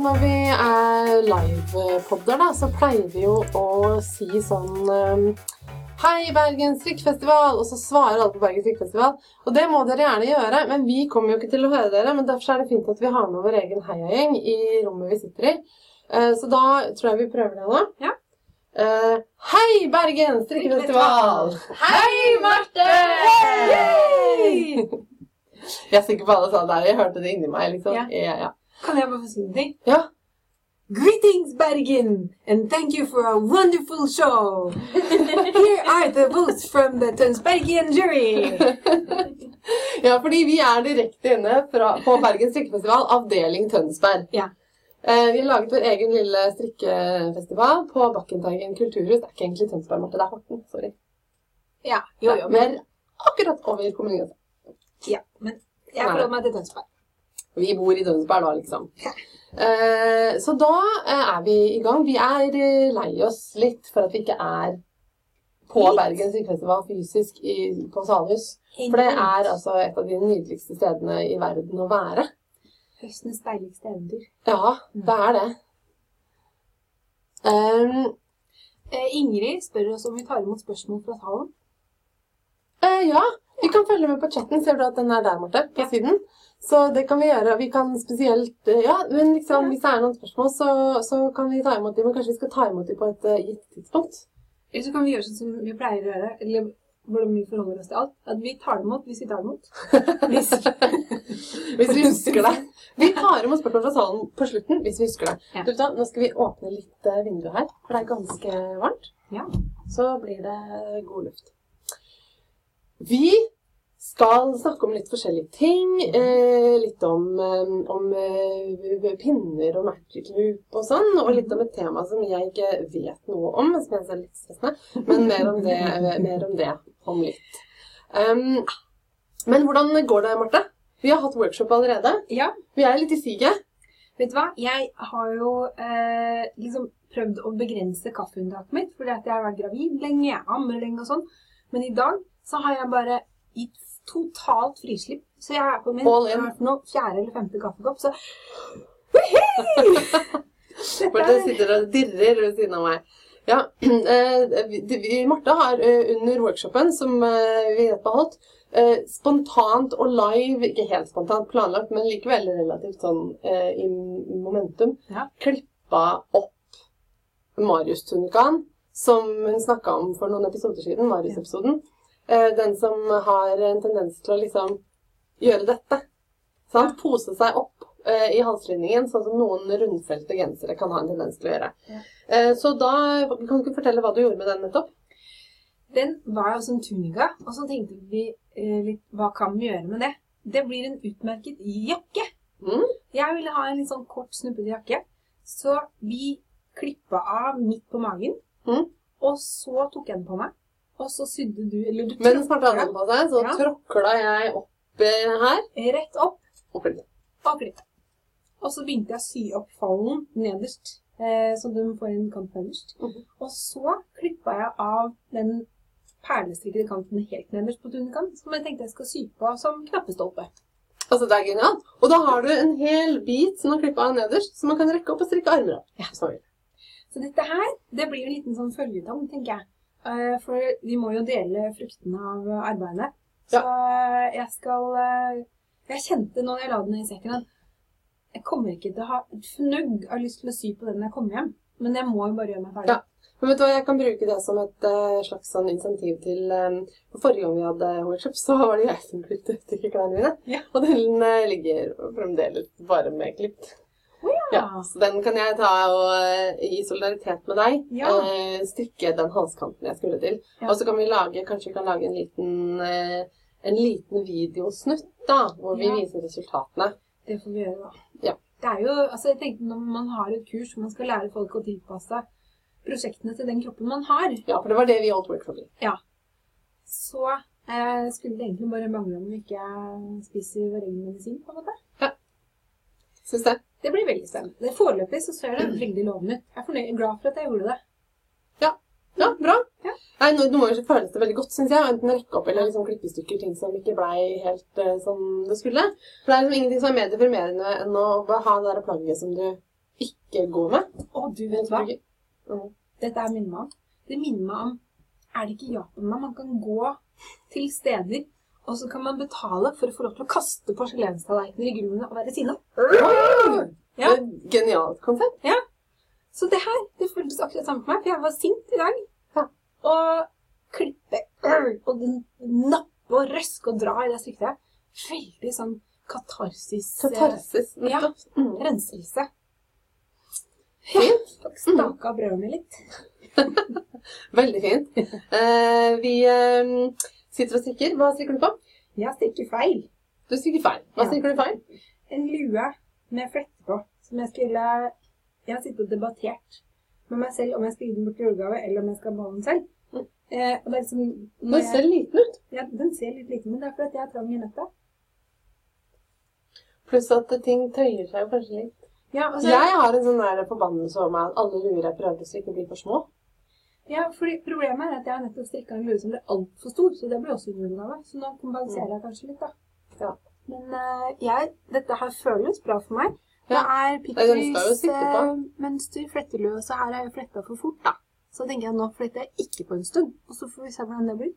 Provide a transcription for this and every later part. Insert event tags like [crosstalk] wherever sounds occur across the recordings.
når vi er livepodder, da, så pleier vi jo å si sånn um, Hei, Bergen strikkfestival! Og så svarer alle på Bergen strikkfestival. Og det må dere gjerne gjøre, men vi kommer jo ikke til å høre dere. Men derfor er det fint at vi har med vår egen heiagjeng i rommet vi sitter i. Eh, så da tror jeg vi prøver det nå. Ja. Uh, hei, Bergen strikkefestival! Hei, Marte! Hey! [laughs] Jeg er sikker på alle sa det. Jeg hørte det inni meg. liksom. Ja. Ja, ja. Kan jeg bare få si en ting? ja. Greetings, Bergen, and thank you for a wonderful show. Here are the votes from the Tønsbergian jury. [laughs] Ja, fordi vi er direkte inne fra, på Bergen strikkefestival, avdeling Tønsberg. Ja. Eh, vi har laget vår egen lille strikkefestival på Bakkenteigen kulturhus. Det er ikke egentlig Tønsberg, Marte. Det er Horten. Sorry. Ja, jo, jo, Vi men, er akkurat over kommunegrensa. ja, men jeg forholder meg til Tønsberg. Vi bor i Tønsberg da, liksom. Eh, så da eh, er vi i gang. Vi er eh, lei oss litt for at vi ikke er på. Bergen Sykefestival fysisk i, på Salhus. For det er altså et av de nydeligste stedene i verden å være. Høstens deiligste eventyr. Ja, det er det. Um, Ingrid spør oss om vi tar imot spørsmål fra salen. Uh, ja, vi kan følge med på chatten. Ser du at den er der, Marte? På Ja. siden. Så det kan vi gjøre. Vi kan spesielt eh, Ja, men liksom, hvis det er noen spørsmål, så, så kan vi ta imot dem. Men kanskje vi skal ta imot dem på et eh, gitt tidspunkt? Eller så kan vi gjøre sånn som vi pleier å gjøre, eller hvordan vi forholder oss til alt. At vi tar det imot hvis vi tar det imot. Hvis, [laughs] Hvis vi husker det. Vi tar imot spørsmål fra salen på slutten hvis vi husker det. Ja. Du, hva, nå skal vi åpne litt eh, vindu her, for det er ganske varmt. Ja. Så blir det god luft. Vi skal snakke om litt forskjellige ting. Eh, litt om, eh, om eh, pinner og magic loop og sånn. Og litt om et tema som jeg ikke vet noe om, som jeg ser er litt stressende. Men mer om det, [laughs] eh, mer om, det om litt. Um, men hvordan går det, Marte? Vi har hatt workshop allerede. ja, Vi er litt i siget. vet du hva? Jeg har jo eh, liksom prøvd å begrense kaffeunntaket mitt, fordi at jeg har vært gravid lenge, jeg ammer lenge og sånn. Men i dag så har jeg bare gitt totalt frislipp. Så jeg er på min nå, fjerde eller femte kaffekopp, så Marte sitter og dirrer ved siden av meg. Ja, eh, Marte har eh, under workshopen, som eh, vi har holdt, eh, spontant og live, ikke helt spontant planlagt, men likevel relativt sånn eh, i momentum, Ja. klippa opp Marius-tunikaen, som hun snakka om for noen episoder siden, Marius-episoden. Eh, Den som har en tendens til å liksom gjøre dette. Sant? Pose seg opp eh, i halslinningen, sånn som noen rundfelte gensere kan ha en tendens til å gjøre. Ja. Eh, Så da kan du ikke fortelle hva du gjorde med den nettopp? Den var jo som tunika, og så tenkte vi eh, litt hva kan vi gjøre med det? Det blir en utmerket jakke. Mm. Jeg ville ha en litt sånn kort, snuppete jakke, så vi klippa av midt på magen, Mm. og så tok jeg den på meg, og så sydde du, eller du Mens den på seg, så Ja. tråkla jeg opp her. rett opp og klippet. og klippet. Og så begynte jeg å sy opp fallen nederst, eh, så du får en kant nederst. Mhm. Og så klippa jeg av den perlestrikkede kanten helt nederst på tunikaen, som jeg tenkte jeg skal sy på som knappestolpe. Altså, det er genialt. Og da har du en hel bit som har klippa av nederst, som man kan rekke opp og strikke armer av. Ja. Så dette her, det blir en liten sånn følgetong, tenker jeg. Eh, For vi må jo dele fruktene av eh, arbeidet. Så jeg skal eh, Jeg kjente når jeg la den i sekken at jeg kommer ikke til å ha et fnugg av lyst til å sy på den når jeg kommer hjem. Men jeg må jo bare gjøre meg ferdig. Ja. Men vet du hva, jeg kan bruke det som et eh, slags sånn insentiv til um, Forrige gang vi hadde workshop, så var det jeg som brukte stykkeklærne mine. Ja. Og den eh, ligger fremdeles bare med klipp. Ja, så den kan jeg ta og eh, i solidaritet med deg Ja. eh, strikke den halskanten jeg skulle til. Ja. Og så kan vi lage, kanskje vi kan lage en liten, eh, en liten videosnutt da, hvor vi viser resultatene. Det får vi gjøre, da. Ja. Det er jo, altså jeg tenkte Når man har et kurs hvor man skal lære folk å tilpasse prosjektene til den kroppen man har, Ja, for det var det vi holdt workshop i. så eh, skulle det egentlig bare mangle om vi ikke spiser vår egen medisin. på en måte. Syns det. Det blir veldig spennende. Foreløpig så ser det veldig lovende ut. Jeg er fornøyd, glad for at jeg gjorde det. Ja, bra. Ja. Nei, må jo føles det veldig godt, syns jeg. Enten rekke opp eller liksom klippe i stykker ting som ikke blei helt uh, som det skulle. For det er liksom ingenting som er mer deprimerende enn å bare ha det der plagget som du ikke går med. Å, du vet hva? Mm. Dette er minner meg om. Det minner meg om Er det ikke Japan man kan gå til steder, og så kan man betale for å få lov til å kaste porselenstallerkener i grunnen og være sinna? Ja. Et Genialt konsept. Så det her, det føltes akkurat samme for meg, for jeg var sint i dag. Ja. Og klippe øh, og nappe og røske og dra i det stykket. Veldig sånn katarsis. eh, Katarsis. Ja. Mm. Renselse. Fint. Staka brødene litt. [laughs] Veldig fint. Uh, vi eh, sitter og strikker. Hva strikker du på? Jeg stikker feil. Du strikker feil. Hva Ja. strikker du feil? En lue med fletter på, som jeg skulle Jeg har sittet og debattert med meg selv om jeg skal gi den bort i julegave, eller om jeg skal måle den selv. Mm. Eh, og det er liksom Den jeg, ser liten ut. ja, Den ser litt liten ut, men det er fordi jeg er trang i nøtta. Pluss at ting tøyer seg kanskje litt. Ja, altså, Jeg har en sånn der forbannelse meg at alle luer jeg prøver å strikke, blir for små. Ja, fordi Problemet er at jeg har nettopp strikka en lue som ble altfor stor, så det blir også julegave. Så nå kompenserer jeg kanskje litt, da. Ja. Men uh, jeg, dette her føles bra for meg. Ja. Det er sitte på. eh, mønster flettelue, så her er jeg fletta for fort, da. Så tenker jeg nå fletter jeg ikke på en stund, og så får vi se hvordan det blir.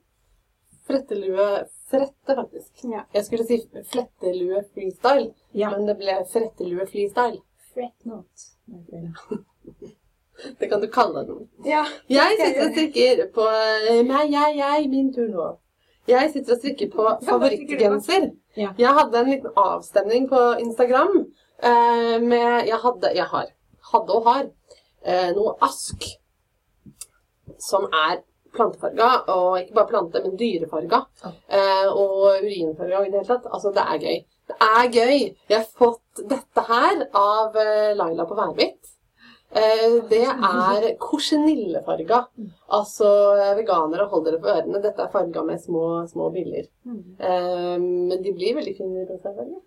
Frettelue Frette, faktisk. Ja. Jeg skulle si flettelue freestyle, Ja. men det ble frettelue freestyle. Fret not. Det kan du kalle den. Ja. Jeg sitter og strikker på eh, Meg, jeg, jeg, min tur nå. Jeg sitter og strikker på favorittgenser. Jeg hadde en liten avstemning på Instagram eh, med Jeg hadde, jeg har, hadde og har eh, noe ask som er plantefarga, og ikke bare plante, men dyrefarga. Eh, og urinfarga i det hele tatt. Altså, det er gøy. Det er gøy. Jeg har fått dette her av Laila på Værhvitt. Eh, det er korsenillefarga. Altså, veganere, hold dere for ørene. Dette er farga med små, små biller. Mm. Eh, men de blir veldig fine i rosa farge.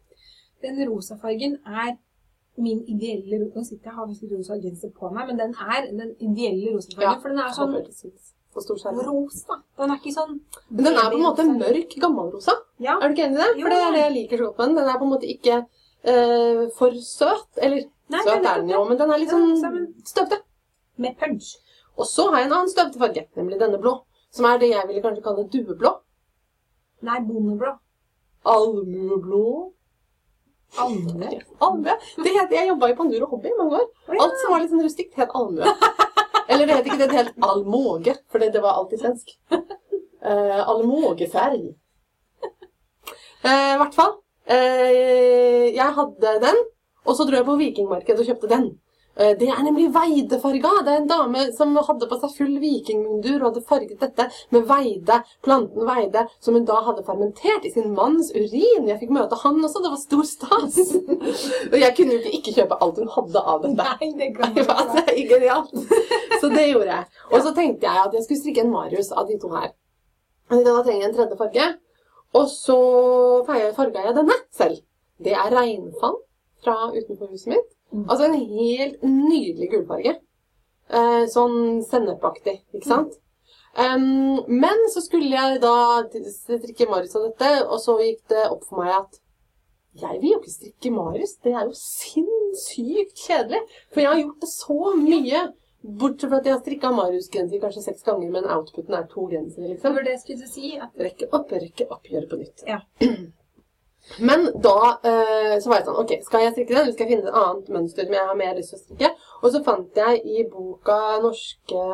Den rosa fargen er min ideelle Nå sitter jeg har visst rosa genser på meg, men den er den ideelle rosa fargen. Ja. For den er sånn på rosa. Den er ikke sånn Men den er på en måte mørk, gammelrosa. Ja. Er du ikke enig i det? For det er det jeg liker så godt med den. Den er på en måte ikke uh, for søt. Eller Nei, så det er den jo, men den er litt sånn støvete. Med punch. Og så har jeg en annen støvete farge, nemlig denne blå. Som er det jeg ville kanskje kalle dueblå. Nei, bondeblå. Almueblå. Almue. Almue. Det het, jeg jobba i Pandur og Hobby i mange år. Alt som var litt sånn rustikt, het almue. Eller det het ikke det, det het almåge, for det, det var alltid svensk. Uh, allmågeferg. Eh, I hvert fall. Uh, jeg hadde den, og så dro jeg på Vikingmarkedet og kjøpte den. Eh, det er nemlig veidefarga. Det er en dame som hadde på seg full vikingmundur og hadde farget dette med veide, planten veide, som hun da hadde fermentert i sin manns urin. Jeg fikk møte han også, det var stor stas. [laughs] og jeg kunne jo ikke ikke kjøpe alt hun hadde av dette. Nei, det kan Det man var ikke. så genialt. Så det gjorde jeg. Og så tenkte jeg at jeg skulle strikke en Marius av de to her. Da trenger jeg en tredje farge. Og så farga jeg denne selv. Det er regnfann fra utenfor huset mitt. Altså en helt nydelig gulfarge. Eh, sånn sennepaktig, ikke sant? Um, men så skulle jeg da strikke Marius av dette, og så gikk det opp for meg at jeg vil jo ikke strikke Marius. Det er jo sinnssykt kjedelig. For jeg har gjort det så mye. Bortsett fra at jeg har strikka Marius-genser kanskje seks ganger, men outputen er to gensere, Det liksom. var det jeg skulle si. At Rekke opp, rekke opp, gjøre på nytt. Ja. [clears throat] Men da eh, så var jeg sånn Ok, skal jeg strikke den, eller skal jeg finne et annet mønster som jeg har mer lyst til å strikke? Og så fant jeg i boka norske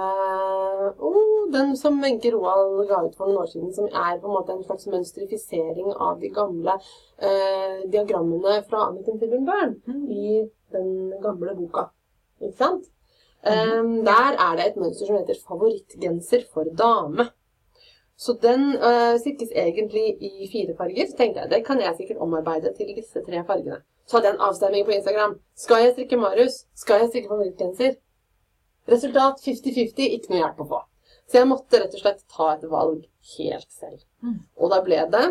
oh, Den som Wenche Roald ga ut for noen år siden, som er på en måte en slags mønstrifisering av de gamle eh, diagrammene fra Anniken Filbjørn Mm. i den gamle boka. Ikke sant? Eh, der er det et mønster som heter 'favorittgenser for dame'. Så den øh, strikkes egentlig i fire farger. Så tenkte jeg det kan jeg sikkert omarbeide til disse tre fargene. Så hadde jeg en avstemning på Instagram. Skal jeg strikke Marius? Skal jeg strikke favorittgenser? Resultat 50-50, ikke noe hjelp å få. Så jeg måtte rett og slett ta et valg helt selv. Mm. Og da ble det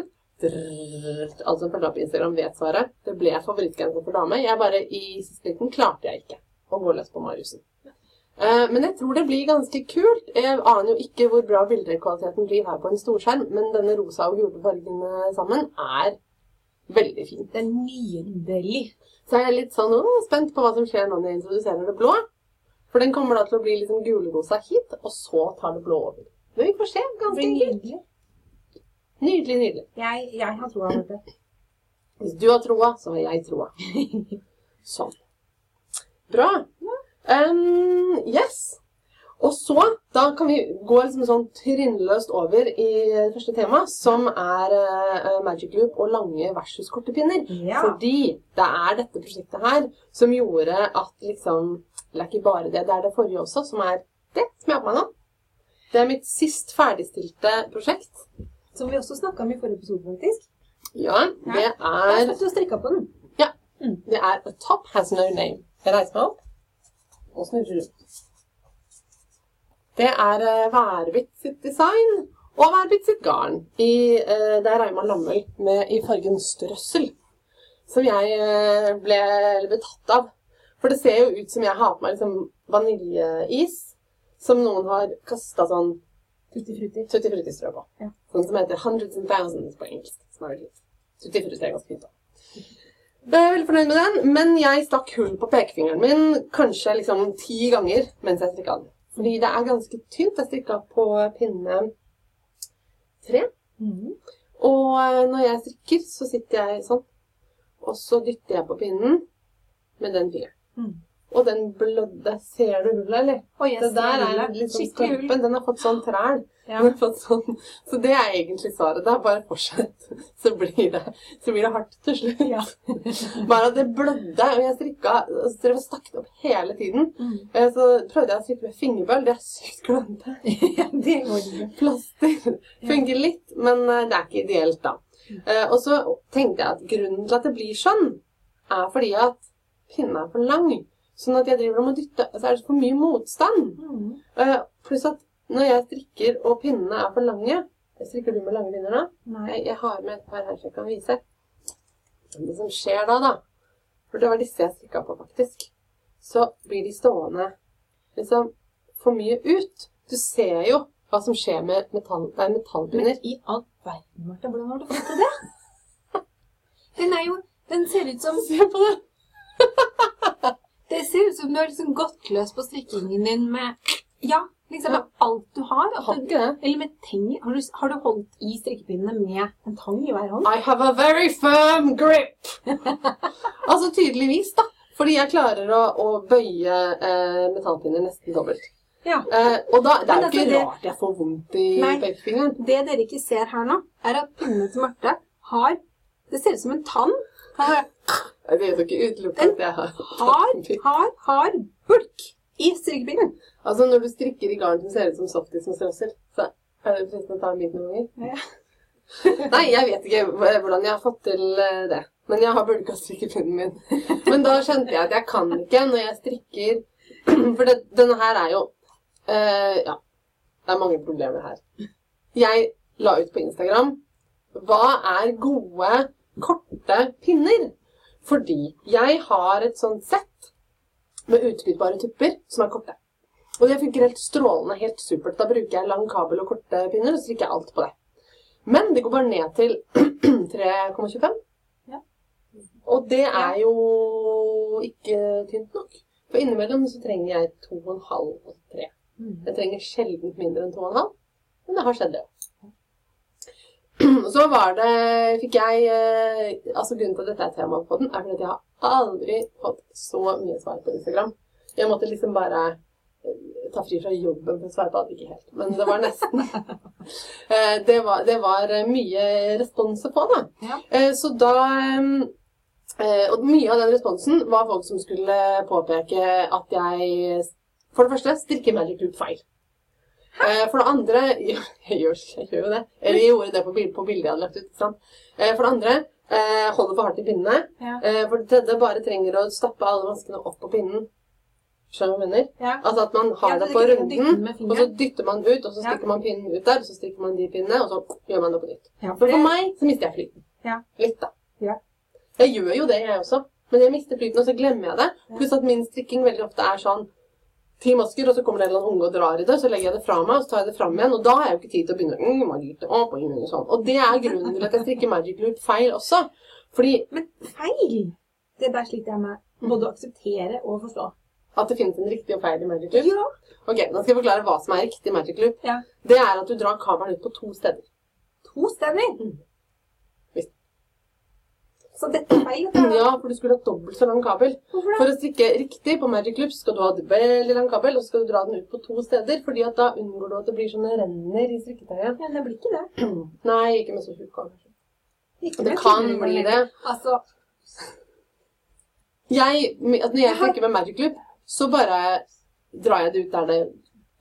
drrrr, Alle som følger opp Instagram, vet svaret. Det ble favorittgenser for dame. Jeg bare I siste liten klarte jeg ikke å gå løs på Mariusen. Eh, Men jeg tror det blir ganske kult. Jeg aner jo ikke hvor bra bildekvaliteten blir her på en storskjerm, men denne rosa og gule fargene sammen er Veldig fint. Det er nydelig. Så er jeg litt sånn å, spent på hva som skjer når jeg introduserer det blå. For den kommer da til å bli liksom gulerosa hit, og så tar det blå over. Men vi får se. Ganske enkelt. Nydelig, nydelig. Jeg, jeg har troa på det. Hvis du har troa, så har jeg troa. [laughs] Sånn. Bra. Um, yes. Og så, da kan vi gå liksom sånn trinnløst over i det første tema, som er uh, Magic Loop og lange versus korte pinner. Ja. Fordi det er dette prosjektet her som gjorde at liksom Det er ikke bare det, det er det forrige også, som er det som jeg har på meg nå. Det er mitt sist ferdigstilte prosjekt. Som vi også snakka om i forrige episode, faktisk. Ja, det Jeg er satt og strikka på den. Ja. Det er A top has no name. Jeg reiser meg opp og snurrer rundt. Det er Værbitt sitt design og Værbitt sitt garn. I, eh, det er Reimar Lammel med, i fargen strøssel. Som jeg eh, ble tatt av. For det ser jo ut som jeg har på meg liksom vaniljeis. Som noen har kasta sånn Tutti frutti. Tutti Frutti-strø på. Ja. Sånn som heter Hundreds and Thousands på engelsk. Tutti Frutti er ganske fint. da. Jeg er veldig fornøyd med den, men jeg stakk hull på pekefingeren min kanskje liksom ti ganger mens jeg strikka den. Fordi det er ganske tynt. Jeg strikka på pinne tre. Mhm. Og eh, når jeg strikker, så sitter jeg sånn. Og så dytter jeg på pinnen med den fingeren. Mhm. Og den blødde. Ser du hullet, eller? Oh, Det der er litt liksom skorpen. Den har fått sånn træl. Ja. Den har fått sånn. Så det er egentlig svaret. Det er bare fortsett, [laughs] så blir det, så blir det hardt til slutt. Ja. [laughs] Bare at det blødde, og jeg strikka og drev det opp hele tiden. Mhm. Eh, Så prøvde jeg å strikke med fingerbøl. Det er sykt klønete. [laughs] ja, det ikke. Plaster fungerer litt, men eh, det er ikke ideelt, da. Eh, Og så tenkte jeg at grunnen til at det blir sånn, er fordi at pinnen er for lang. Sånn at jeg driver og må dytte, så er det for mye motstand. Mm. Uh, Pluss at når jeg strikker og pinnene er for lange Strikker du med lange pinner nå? Nei. Jeg, jeg har med et par her som jeg kan vise. Det som skjer da, da For det var disse jeg strikka på, faktisk. Så blir de stående liksom for mye ut. Du ser jo hva som skjer med metall, nei, metallpinner. Men i all verden, Martha, hvordan har du fått til det? [laughs] Den er jo Den ser ut som Se på det! [laughs] Det ser ut som du har liksom gått løs på strikkingen din med Ja, liksom med alt du har. Du, eller med teng. Har du, har du holdt i strikkepinnene med en tang i hver hånd? I have a very firm grip! [laughs] altså tydeligvis, da. Fordi jeg klarer å, å bøye eh, metallpinner nesten dobbelt. Ja. Eh, og da, det er jo altså, ikke det- rart jeg får vondt i pekefingeren. Det dere ikke ser her nå, er at pinnene til Marte har Det ser ut som en tann. Har, Det er jo ikke utelukket at jeg har hard, hard, hard bulk i strikkepinnen. Altså Når du strikker i garn som ser ut som softy som strassel, så er det fristende å ta en bit noen ganger. [laughs] Nei, jeg vet ikke hvordan jeg har fått til eh, det. Men jeg har bulka strikkepinnen min. [laughs] Men da skjønte jeg at jeg kan ikke når jeg strikker [clears throat] For det, denne her er jo uh, Ja, det er mange problemer her. Jeg la ut på Instagram Hva er gode, korte pinner? Fordi jeg har et sånt sett med utbyttbare tupper som er korte. Og det funker helt strålende, helt supert. Da bruker jeg lang kabel og korte pinner, og så strikker alt på det. Men det går bare ned til [clears throat] 3,25. Ja. Og det er jo ikke tynt nok. For innimellom så trenger jeg 2,5 og 3. Jeg trenger sjelden mindre enn 2,5, men det har skjedd det. Så var det, fikk jeg, eh, altså grunnen til at dette er tema på den, er fordi jeg har aldri fått så mye svar på Instagram. Jeg måtte liksom bare eh, ta fri fra jobben for å svare på alt, ikke helt, men det var nesten. [laughs] Eh, det, var, det var mye responser på da. Ja. Eh, Så da, eh, og mye av den responsen var folk som skulle påpeke at jeg, for det første, strikker Magic Loop feil. Eh, For det andre [laughs] jeg gjør, jeg gjør jo det. Eller jeg gjorde det på, bil- på bildet jeg hadde lagt ut. Eh, For det andre eh, holder for hardt i pinnene. Ja. For det tredje bare trenger å stappe alle vanskene opp på pinnen. Skjønner du hva jeg mener? Ja. Altså at man har Ja, det det på runden, og så dytter man ut, og så stikker man pinnen ut der, og så stikker man de pinnene, og så gjør man det på nytt. For for meg så mister jeg flyten. Ja. Litt, da. Ja. Jeg gjør jo det, jeg også. Men jeg mister flyten, og så glemmer jeg det. Pluss at min strikking veldig ofte er sånn ti masker, og så kommer det en eller annen unge og drar i det, så legger jeg det fra meg, og så tar jeg det fram igjen, og da har jeg jo ikke tid til å begynne mm, Loop, opp, og inn, og sånn. Og det er grunnen til at jeg strikker Magic Loop feil også. Fordi Men feil! Det der sliter jeg med både å akseptere og forstå. at det finnes en riktig og feil i Magic Loop. Ja. Ok, Nå skal jeg forklare hva som er riktig Magic Loop. Ja. Det er at du drar kabelen ut på to steder. To steder. Mm. Så dette er feil? dette. Ja, for du skulle ha dobbelt så lang kabel. Hvorfor det? For å strikke riktig på Magic Loop skal du ha veldig lang kabel, og så skal du dra den ut på to steder, fordi at da unngår du at det blir sånne renner i strikketøyet. Ja, det blir ikke det. [clears throat] Nei, ikke med så tjukk kabel. Det kan bli det. Altså, Jeg, altså når jeg strikker med Magic Loop, så bare drar jeg det ut der det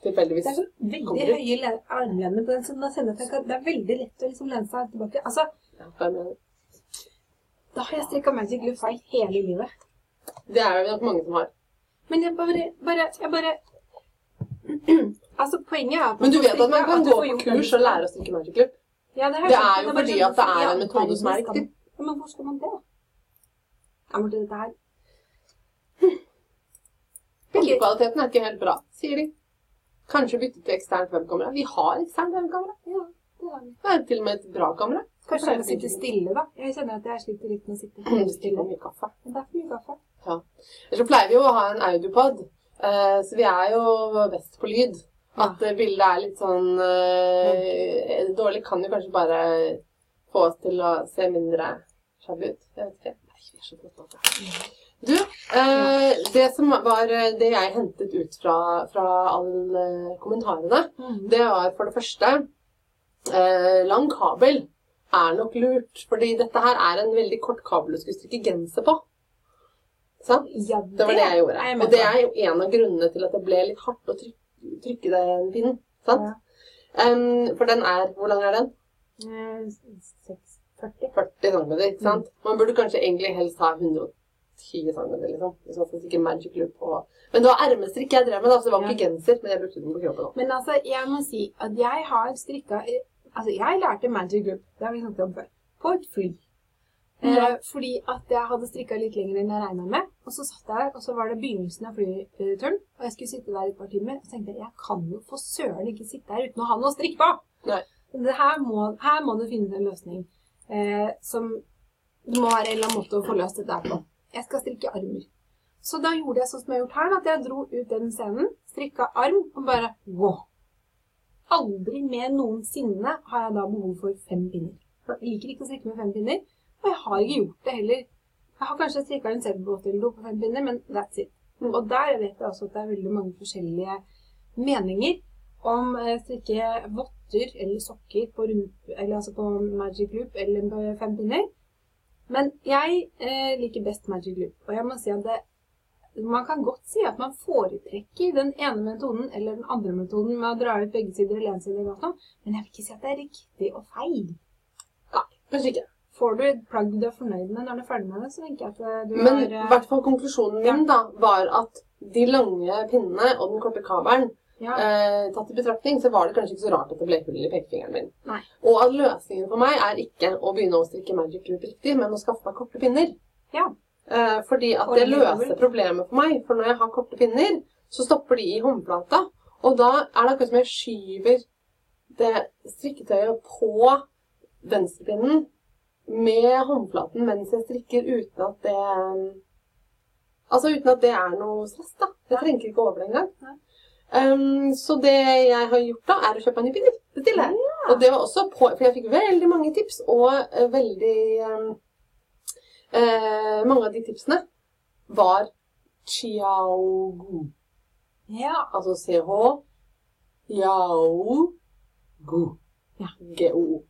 tilfeldigvis det er så veldig høye le- armlener på den, så da kjenner jeg at det er veldig lett å liksom lene seg tilbake. Altså, Ja. Da har jeg strikka Magic Loop feil hele livet. Det er det nok mange som har. Men jeg bare, bare, jeg bare [clears throat] Altså, poenget er at Men du vet at man kan gå på kurs og lære å strikke Magic Loop. Ja, det, Det er jo det fordi sånn, at det er en metode som er riktig. Ja, men hvor skal man det? Ja, men dette her [clears throat] Bildekvaliteten er ikke helt bra, sier de. Kanskje bytte til eksternt webkamera. Vi har eksternt webkamera. Ja, det har vi. Det er til og med et bra kamera. Kanskje jeg må sitte stille, da. Jeg kjenner at jeg sliter litt med å sitte helt stille. mye kaffe. Men det er for mye kaffe. Ja. så pleier vi jo å ha en audiopod, eh, så vi er jo best på lyd. At eh, bildet er litt sånn eh, dårlig, kan jo kanskje bare få oss til å se mindre shabby ut. Jeg vet ikke. Nei, vi er så flotte. Du, det som var det jeg hentet ut fra, fra alle kommentarene, det var for det første lang kabel er nok lurt, fordi dette her er en veldig kort kabel du skulle strikke genser på. Sant? Ja, Det var det jeg gjorde. jeg Og det er jo en av grunnene til at det ble litt hardt å trykke, trykke den pinnen. Sant? Em, for den er Hvor lang er den? Eh, 640. 40 cm, ikke sant? Mm. Man burde kanskje egentlig helst ha 110 cm, liksom. Hvis man skal magic loop og Men det var ermestrikk jeg drev med, da, så det var Ja. ikke genser. Men jeg brukte den på kroppen òg. Men altså, jeg må si at jeg har strikka Altså, jeg lærte Magic Group, det har vi snakket om før, på et fly. Eh, Ja. fordi at jeg hadde strikka litt lenger enn jeg regna med. Og så satt jeg der, og så var det begynnelsen av flyturen. Og jeg skulle sitte der et par timer. Og så tenkte jeg jeg kan jo for søren ikke sitte her uten å ha noe å strikke på! Nei. Det her, må, her må du finne en løsning eh, som du må være en eller annen måte å få løst dette her på. Jeg skal strikke armer. Så da gjorde jeg sånn som jeg har gjort her, at jeg dro ut den scenen, strikka arm, og bare wow. Aldri mer noensinne har jeg da behov for fem pinner. Jeg liker ikke å strikke med fem pinner, og jeg har ikke gjort det heller. Jeg har kanskje strikka en selbåt eller noe på fem pinner, men that's it. Og der vet jeg også at det er veldig mange forskjellige meninger om eh, strikke votter eller sokker på, eller altså på Magic Loop eller på fem pinner. Men jeg eh, liker best Magic Loop, og jeg må si at det, man kan godt si at man foretrekker den ene metoden eller den andre metoden med å dra ut begge sider eller en side, eller noe men jeg vil ikke si at det er riktig og feil. Kanskje ikke. Får du et plagg du er fornøyd med når du er ferdig med det, så tenker jeg at eh, du Men har i eh, hvert fall konklusjonen min da, var at de lange pinnene og den korte kabelen ja, eh, tatt i betraktning, så var det kanskje ikke så rart at det ble hull i pekefingeren min. Nei. Og at løsningen for meg er ikke å begynne å strikke magic loop riktig, men å skaffe meg korte pinner. Ja. Eh, fordi at det løser problemet for meg. For når jeg har korte pinner, så stopper de i håndplata. Og da er det akkurat som jeg skyver det strikketøyet på venstrepinnen med håndflaten mens jeg strikker uten at det Altså uten at det er noe stress, da. Jeg trenger ikke over det engang. Um, så det jeg har gjort da, er å kjøpe meg nye pinner. Bestille. Og det var også på For jeg fikk veldig mange tips, og eh, veldig um, eh, Mange av de tipsene var chiaogu. ja. Altså CH Yao Gu. Ja. GO.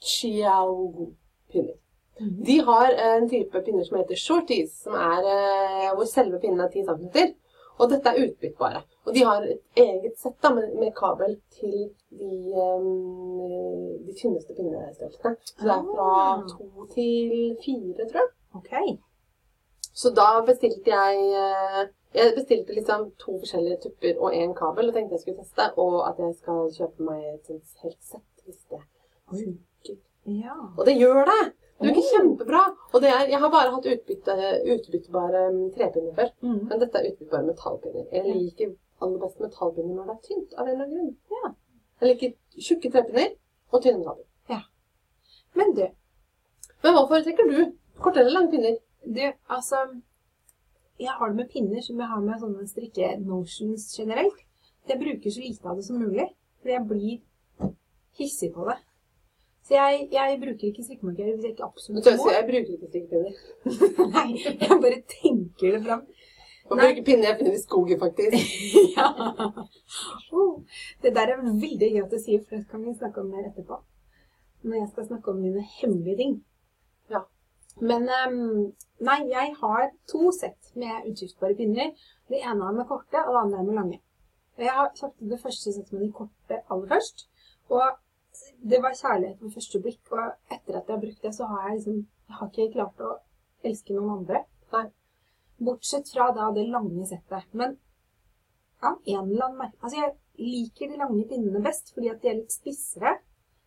Chiaogu pinner. Mhm. De har en type pinner som heter shorties, som er eh, hvor selve pinnen er 10 cm. Og dette er utbyttbare. Og de har et eget sett da, med, med kabel til de, um, de tynneste pinnestørrelsene. Så det er fra Ah. to til fire, tror jeg. Ok. Så da bestilte jeg eh, Jeg bestilte liksom to forskjellige tupper og én kabel og tenkte jeg skulle teste, og at jeg skal kjøpe meg et helt sett hvis det funker. Ja. Og det gjør det! Det virker kjempebra. Og det er, jeg har bare hatt utbytte, utbyttbare mm, trepinner før, Mm. men dette er utbyttbare metallpinner. Jeg liker aller best metallpinner når det er tynt, av en eller annen grunn. Ja. Jeg liker tjukke trepinner og tynne metallpinner. Men du, Men hva foretrekker du? Korte eller lange pinner? Du, altså Jeg har det med pinner som jeg har med sånne strikke-notions generelt. Jeg bruker så lite av det som mulig, fordi jeg blir hissig på det. Så jeg, jeg bruker ikke strikkemarkører hvis jeg ikke absolutt Så må. jeg bruker ikke strikkepinner. [laughs] Nei, jeg bare tenker det fram. Og Nei. bruker pinner jeg finner i skogen, faktisk. [laughs] ja. Oh, det der er veldig gøy at du sier, for det kan vi snakke om mer etterpå. Når jeg skal snakke om mine hemmelige ting. Ja. Men ehm, nei, jeg har to sett med utskiftbare pinner. Det ene er med korte, og det andre er med lange. Jeg har kjøpt det første settet med de korte aller først. Og det var kjærlighet ved første blikk. Og etter at jeg har brukt det, så har jeg liksom Jeg har ikke klart å elske noen andre. Nei. Bortsett fra da det lange settet. Men av en eller annen merke Altså, jeg liker de lange pinnene best fordi at de er litt spissere.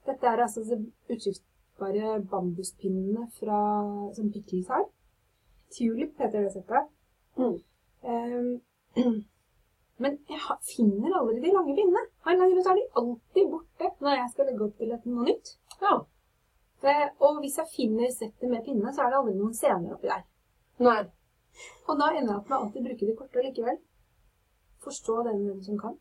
Dette er altså de utskiftbare bambuspinnene fra, som Pickles har. Tulip heter det settet. Mm. Um, [clears throat] men jeg har, finner aldri de lange pinnene. Av en eller så er de alltid borte når jeg skal legge opp til et, noe nytt. Ja. Og hvis jeg finner settet med pinne, så er det aldri noen scener oppi der. Nei. Og da ender jeg opp med å alltid bruke de korte likevel. Forstå den som kan.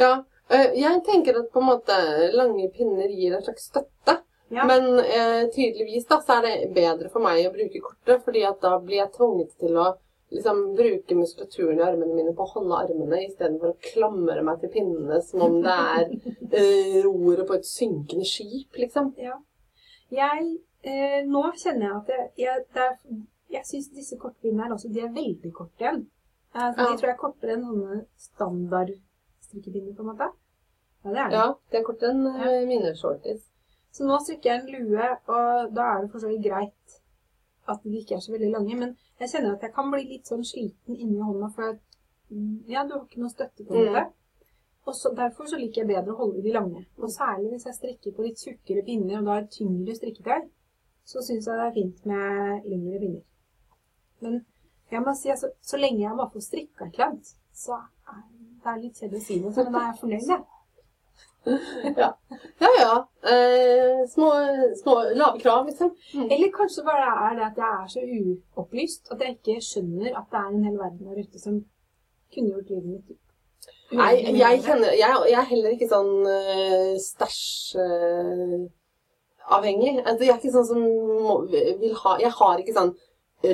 Ja. eh, Jeg tenker at på en måte lange pinner gir en slags støtte. Ja. Men eh, tydeligvis da, så er det bedre for meg å bruke kortet, fordi at da blir jeg tvunget til å liksom bruke muskulaturen i armene mine på å holde armene, istedenfor å klamre meg til pinnene som om det er [laughs] eh, roret på et synkende skip, liksom. Ja. Jeg, eh, nå kjenner jeg at jeg, jeg, det jeg syns disse kortpinnene her også, de er veldig korte igjen. Eh, Ja. De tror jeg er kortere enn sånne standard strikkepinner, på en måte. Ja, det er det. Ja, det er kortere enn ja. mine shorties. Så nå strikker jeg en lue, og da er det for så vidt greit at de ikke er så veldig lange. Men jeg kjenner at jeg kan bli litt sånn sliten inni hånda, for at, mm, ja, du har ikke noe støtte på Mm. det. Og så, derfor så liker jeg bedre å holde de lange. Og særlig hvis jeg strikker på litt tjukkere pinner, og da er tyngre strikketøy, så syns jeg det er fint med lengre pinner. Men jeg må si, altså, så lenge jeg bare får strikka et eller annet, så er det litt kjedelig å si noe, men da er jeg fornøyd, jeg. [laughs] Ja ja. Eh, små, små lave krav, liksom. Eller kanskje bare er det at jeg er så uopplyst at jeg ikke skjønner at det er en hel verden der ute som kunne gjort livet mitt Nei, jeg kjenner Jeg, jeg er heller ikke sånn uh, stæsj-avhengig. altså, jeg er ikke sånn som må, vil ha Jeg har ikke sånn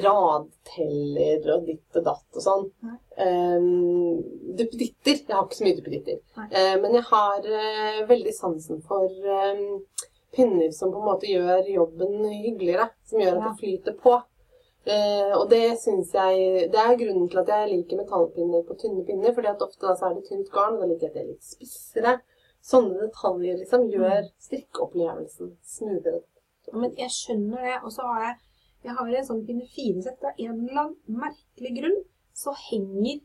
radteller og ditt og datt og sånn. Um, duppeditter. Jeg har ikke så mye duppeditter. Nei. Eh, men jeg har uh, veldig sansen for um, pinner som på en måte gjør jobben hyggeligere. Som gjør at Ja. det flyter på. Uh, og det syns jeg Det er grunnen til at jeg liker metallpinner på tynne pinner. fordi at ofte da så er det tynt garn, og da liker jeg at det er litt spissere. Sånne detaljer liksom gjør strikkeopplevelsen smoothere. Men jeg skjønner det. Og så har jeg jeg har en sånn pinne fire-sett. Av en eller annen merkelig grunn så henger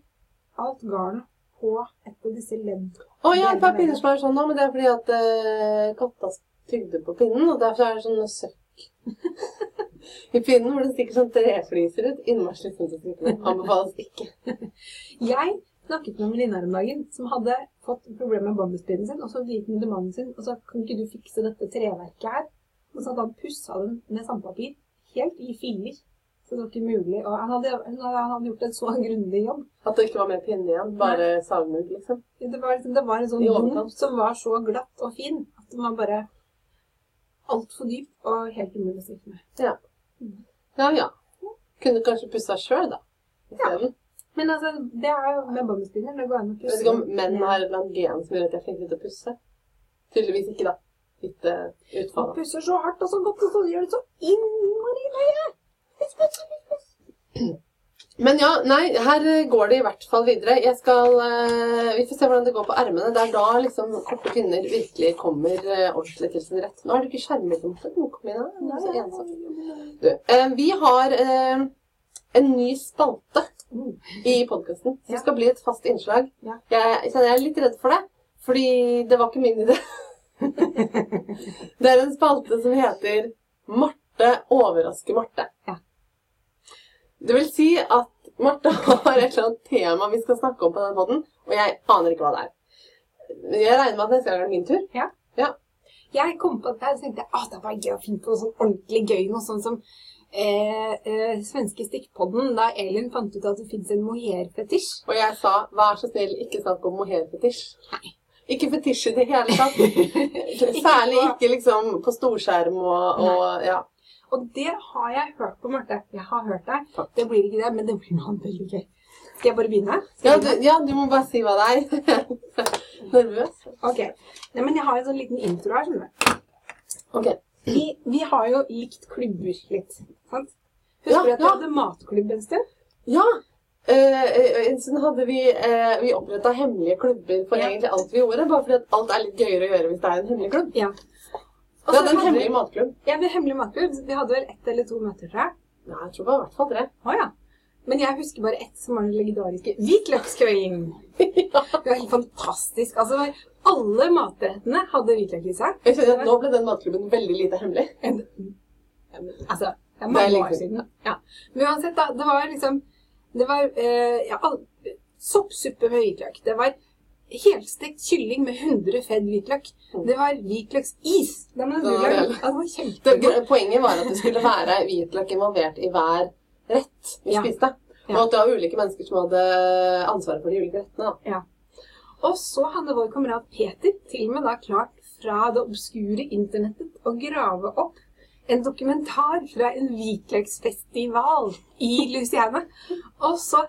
alt garnet på et av disse ledd. Å ja, et par pinner som er sånn nå, men det er fordi at eh, katta tygde på pinnen, og derfor er det sånne søkk [laughs] i pinnen hvor det stikker sånn trefliser ut. Innmari slitsomt å strikke med. Anbefales ikke. [laughs] Jeg snakket med en venninne her om dagen som hadde fått problemer med bambuspinnen sin, og så gikk hun til mannen sin og sa kan ikke du fikse dette treverket her? Og så hadde han pussa den med sandpapir helt i filler. Så det var ikke mulig. Og han hadde, han hadde gjort en så grundig jobb. At det ikke var mer pinne igjen. Bare sagmugg, liksom. Det var, liksom, det var en sånn bunn som var så glatt og fin at det var bare altfor dyp og helt umulig å sitte med. Ja ja. ja. Kunne kanskje pussa sjøl, da. Ja. Men altså, det er jo med bambuspinner. Det går an å Jeg pusse. vet ikke om menn har et eller annet gen som gjør at jeg er flinke til å pusse. Tydeligvis ikke, da. Litt uh, utfall. pusser så hardt og så godt, og så gjør det så innmari Men ja, nei, her går det i hvert fall videre. Jeg skal eh, Vi får se hvordan det går på ermene. Det er da liksom korte kvinner virkelig kommer eh, ordentlig til sin rett. Nå er du ikke skjermet, mot det. Du ensom. Du, eh, vi har eh, en ny spalte i podkasten som skal bli et fast innslag. Jeg kjenner jeg er litt redd for det, fordi det var ikke min idé. [laughs] det er en spalte som heter Marte overrasker Marte. Ja. Det vil si at Marte [laughs] har et eller annet tema vi skal snakke om på denne podden, og jeg aner ikke hva det er. Jeg regner med at neste gang er det min tur. Ja. Jeg kom på det og tenkte jeg, ah, det var gøy å finne på noe sånn ordentlig gøy. Noe sånn som eh, eh, svenske stikkpodden da Elin fant ut at det fins en mohair-fetisj. Og jeg sa vær så snill, ikke snakk om mohair-fetisj. Ikke fetisj i det hele tatt. [laughs] Særlig ikke liksom på storskjerm og, og ja. Og det har jeg hørt på, Marte. Jeg har hørt deg. Takk. Det blir ikke det, men det blir noe annet veldig gøy. Skal jeg bare begynne? Ja du, ja, du må bare si hva det er. [laughs] Nervøs? Ok. Nei, men jeg har en sånn liten intro her, skjønner du. Ok. Vi, vi har jo likt klubber litt, sant? Husker Ja, du at du ja. hadde matklubb en stund? Ja. En eh, sånn hadde vi uh, Vi oppretta hemmelige klubber for Ja. egentlig alt vi gjorde. Bare fordi at alt er litt gøyere å gjøre hvis det er en hemmelig klubb. Ja. Og ja, den hemmelige matklubb. ja, vi hemmelig matklubb. Vi hadde vel ett eller to møter, tror jeg. Ja, jeg tror det var i hvert fall tre. Ja. Men jeg husker bare ett som var den legendariske hvitløkskvelden. [laughs] ja. Det var helt fantastisk. Altså, alle matrettene hadde hvitløk i seg. Jeg kjenner at Nå ble den matklubben veldig lite hemmelig. En, altså, det er mange år siden. Ja. Men uansett, da. Det var liksom Det var eh, ja, soppsuppe med hvitløk. Det var helstekt kylling med 100 fedd hvitløk. Det var hvitløksis. Det var, Det var hvitløk. det. Det var Det, poenget var at det skulle være hvitløk involvert i hver rett vi Ja. spiste. Og at det var ulike mennesker som hadde ansvaret for de ulike rettene. Ja. Og så hadde vår kamerat Peter til og med da klart fra det obskure internettet å grave opp en dokumentar fra en hvitløksfestival i Louisiana. Og så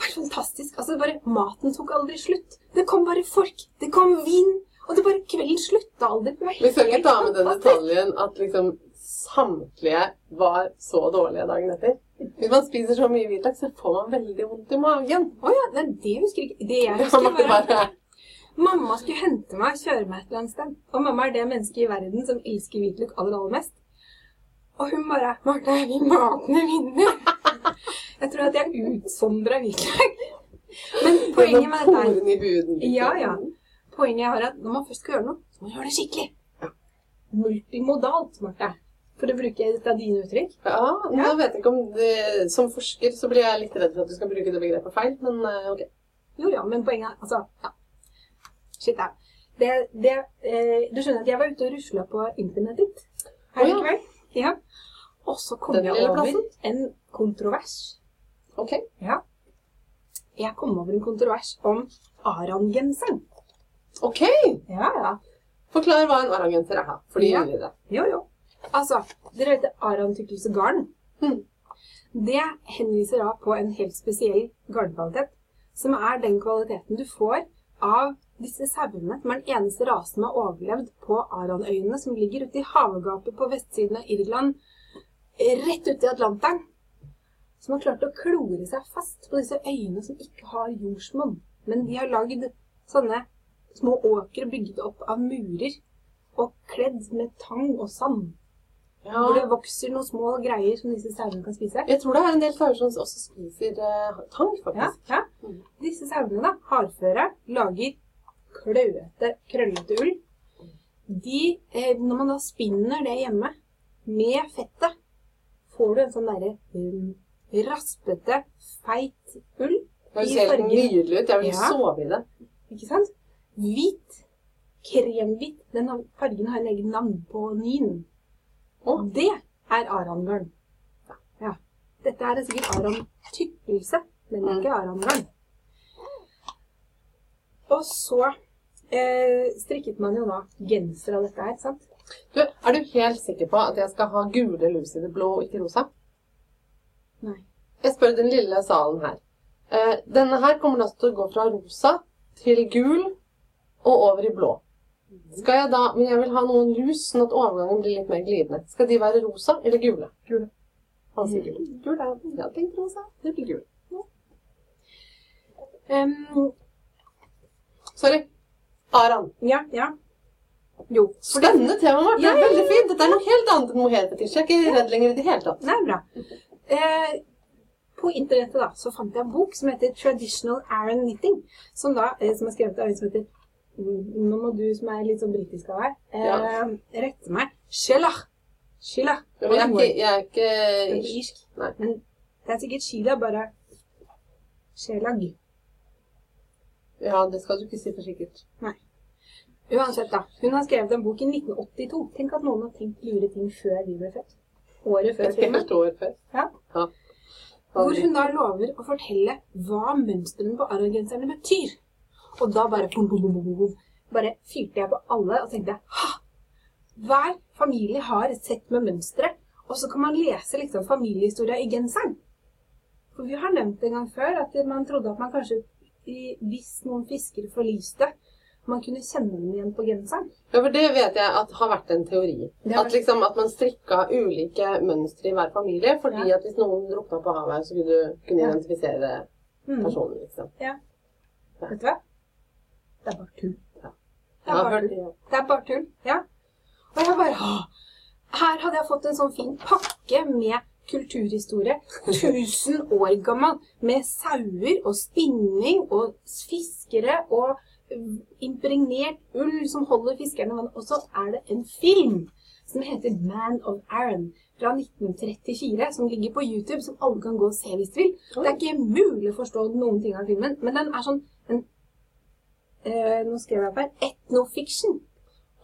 var fantastisk. Altså, bare, maten tok aldri slutt. Det kom bare folk. Det kom vin. Og det bare kvelden slutta aldri. Vi skal ikke ta med den detaljen at liksom samtlige var så dårlige dagen etter. Hvis man spiser så mye hvitløk, så får man veldig vondt i magen. Å ja, nei, det husker jeg ikke. Det jeg [laughs] husker, var at bare mamma skulle hente meg og kjøre meg et eller annet sted. Og mamma er det mennesket i verden som elsker hvitløk aller, aller mest. Og hun bare 'Marte, vi matene vinner'. Jeg tror at jeg utsondra hvitløk. Men poenget med dette er liksom. Ja, ja. Poenget er at når man først skal gjøre noe, så må man gjøre det skikkelig. Multimodalt, Marte. For å bruke et av dine uttrykk. Ja, nå vet jeg ikke om det Som forsker så blir jeg litt redd for at du skal bruke det begrepet feil, men eh, ok. Jo, ja, men poenget er Altså, ja. Shit, ja. Det, det, eh, du skjønner at jeg var ute og rusla på internettet her Å, i kveld. Ja. Og så kom jeg over en kontrovers. Ok. Ja. Jeg kom over en kontrovers om Aran-genseren. Ok! Ja, ja. Forklar hva en arangenser er, for de Ja. det. Jo, jo. Altså, dere vet Aran-tykkelse garn? Mhm. Det henviser da på en helt spesiell garnkvalitet, som er den kvaliteten du får av disse sauene, som er den eneste rasen som har overlevd på Aranøyene, som ligger ute i havgapet på vestsiden av Irland, rett ute i Atlanteren. Som har klart å klore seg fast på disse øyene som ikke har jordsmonn. Men de har lagd sånne små åkre bygget opp av murer og kledd med tang og sand. Ja. Hvor det vokser noen små greier som disse sauene kan spise. Jeg tror det er en del sauer som også spiser uh, tang, faktisk. ja. ja. Disse sauene, da, hardføre, lager kløete, krøllete ull. De, eh, når man da spinner det hjemme med fettet, får du en sånn derre um, raspete, feit ull. Det ser helt nydelig ut. Jeg vil Ja. sove i det. Ikke sant? Hvit. Kremhvit. Den fargen har en egen navn på nyn. Og det er aranbørn. Ja. Dette er sikkert aran-tykkelse, men er ikke aranbørn. Og så eh, strikket man jo da genser av dette her, sant? Du, er du helt sikker på at jeg skal ha gule lus i det blå og ikke rosa? Nei. Jeg spør den lille salen her. Eh, denne her kommer da til å gå fra rosa til gul og over i blå. Skal jeg da, Men jeg vil ha noen lus, sånn at overgangen blir litt mer glidende. Skal de være rosa eller gule? Gule. Han sier gule. Gule. Jeg har tenkt rosa. Det blir gul. Um, Sorry. Aran. ja, ja. Jo. Spennende tema, Marte. Ja, ja, ja. Veldig fint. Dette er noe helt annet enn mohairfetisj. Jeg er ikke redd lenger i det hele tatt. Det er bra. Eh, på internettet da, så fant jeg en bok som heter Traditional Aran Knitting, som, da, eh, som er skrevet av en som heter Nå må du som er litt sånn britisk av deg, eh, Ja. rette meg. Sheila. Sheila. Men jeg er ikke, jeg er ikke ikke irsk. Nei. Men det er sikkert Sheila, bare Shelag. Ja, det skal du ikke si for sikkert. Nei. Uansett, da. Hun har skrevet en bok i 1982. Tenk at noen har tenkt lure ting før vi ble født. Året før Et filmen. helt år før. Ja. ja. Hvor hun da lover å fortelle hva mønstrene på arrogenserne betyr. Og da bare bom, bom, bom, bom, bare fyrte jeg på alle og tenkte ha! Hver familie har et sett med mønstre, og så kan man lese liksom familiehistoria i genseren. For vi har nevnt en gang før at man trodde at man kanskje, hvis noen fiskere forliste, man kunne kjenne dem igjen på genseren. Ja, for det vet jeg at har vært en teori. At, liksom, at man strikka ulike mønstre i hver familie, fordi Ja. at hvis noen drukna på havet, så kunne du kunne Ja. identifisere Mm. personen, liksom. Ja. Vet du hva? Det er bare tull. Ja. Det er bare tull. det. Det er bare tull. Ja. Og jeg bare Her hadde jeg fått en sånn fin pakke med kulturhistorie. 1000 år gammel. Med sauer og spinning og fiskere og impregnert ull som holder fiskerne i vannet. Og så er det en film som heter Man of Aaron fra 1934, som ligger på YouTube, som alle kan gå og se hvis de vil. Det er ikke mulig å forstå noen ting av filmen, men den er sånn en øh, Nå skrev jeg opp her. etnofiction.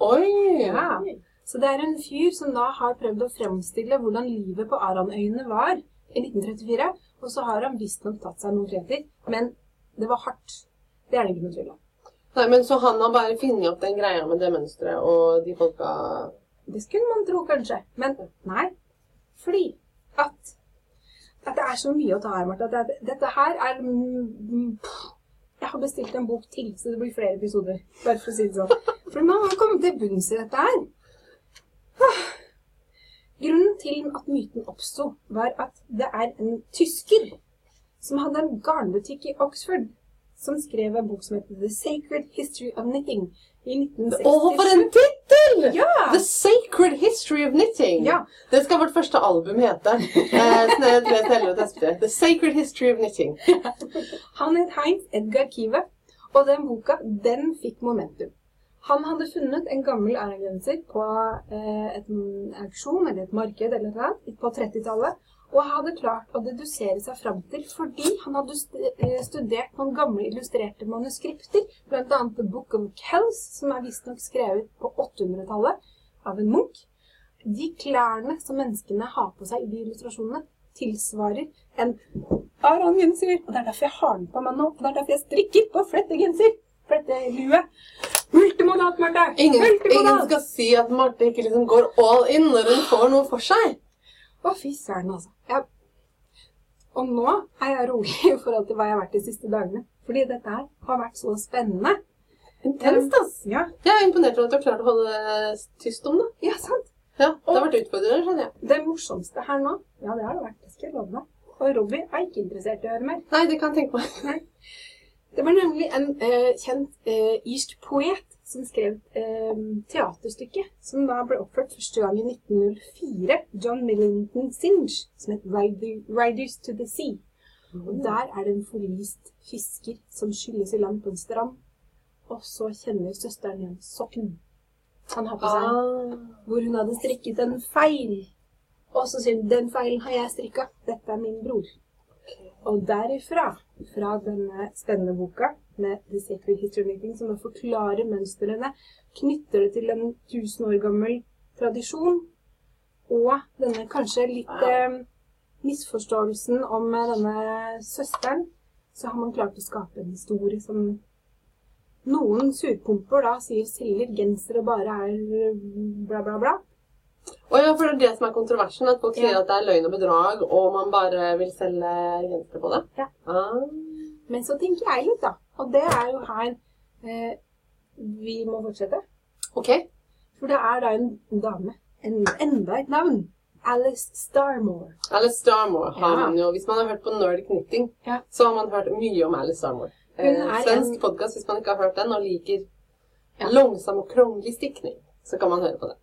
Oi! Ja. Så det er en fyr som da har prøvd å fremstille hvordan livet på Aranøyene var i 1934. Og så har han visstnok tatt seg noen friheter, men det var hardt. Det er det ikke noe tvil om. Nei, men Så han har bare funnet opp den greia med det mønsteret, og de folka Det skulle man tro, kanskje. Men nei. Fordi at, at det er så mye å ta her, Martha. Det, dette her er. Jeg har bestilt en bok til, så det blir flere episoder. Bare for å si det sånn. For man må komme til bunns i dette her. Ah. Grunnen til at myten oppsto, var at det er en tysker som hadde en garnbutikk i Oxford, som skrev en bok som heter The Sacred History of Knitting i 1967. Å, for en tittel! Ja! The Sacred History of Knitting. Ja. Det skal vårt første album hete. Eh. The Sacred History of Knitting. [laughs] Han het Heinz Edgar Kive, og den boka, den fikk momentum. Han hadde funnet en gammel arangenser på eh, et auksjon eller et marked eller noe på 30-tallet, og hadde klart å dedusere seg fram til fordi han hadde eh, studert noen gamle illustrerte manuskripter, bl.a. The Book of Kells, som er visstnok skrevet på 800-tallet av en munk. De klærne som menneskene har på seg i de illustrasjonene, tilsvarer en arangenser. Og det er derfor jeg har den på meg nå. Og det er derfor jeg strikker på flettegenser. Flettelue. Multimodat, Marte! Ingen, ingen skal si at Marte ikke liksom går all in når hun får noe for seg. Å, fy søren, altså. Jeg... Og nå er jeg rolig [laughs] i forhold til hva jeg har vært de siste dagene. Fordi dette her har vært så spennende. Intenst, ass. Ja, Jeg er imponert over at du har klart å holde tyst om det. ja sant. Ja, Det har vært utfordrende, skjønner jeg. Det morsomste her nå, ja, det har det vært. Det skal jeg love deg. Og Robbie er ikke interessert i å høre mer. Nei, det kan jeg tenke meg. Det var nemlig en eh, kjent eh, irsk poet som skrev eh, teaterstykket som da ble oppført første gang i 1904. John Millington Singe, som het Rider, 'Riders to the Sea'. Og Der er det en forlist fisker som skylles i land på en strand. Og så kjenner søsteren igjen sokken han har på seg, Ah. hvor hun hadde strikket en feil. Og så sier hun 'den feilen har jeg strikka, dette er min bror'. Og derifra, fra denne spennende boka med The Sacred History making, som er å forklarer mønstrene, knytter det til en tusen år gammel tradisjon, og denne kanskje litt eh, misforståelsen om eh, denne søsteren, så har man klart å skape en historie som noen surpumper da sier selger genser og bare er bla, bla, bla. Og ja, for det er det som er kontroversen, at folk Ja. sier at det er løgn og bedrag, og man bare vil selge genser på det. Ja. Ah. Men så tenker jeg litt, da. Og det er jo her eh, vi må fortsette. Ok. For det er da en dame, en, enda et navn. Alice Starmore. Alice Starmore har Ja. man jo Hvis man har hørt på Nerd Knitting, Ja. så har man hørt mye om Alice Starmore. Eh, svensk en- podcast hvis man ikke har hørt den og liker Ja. langsom og krongelig stikning, så kan man høre på det.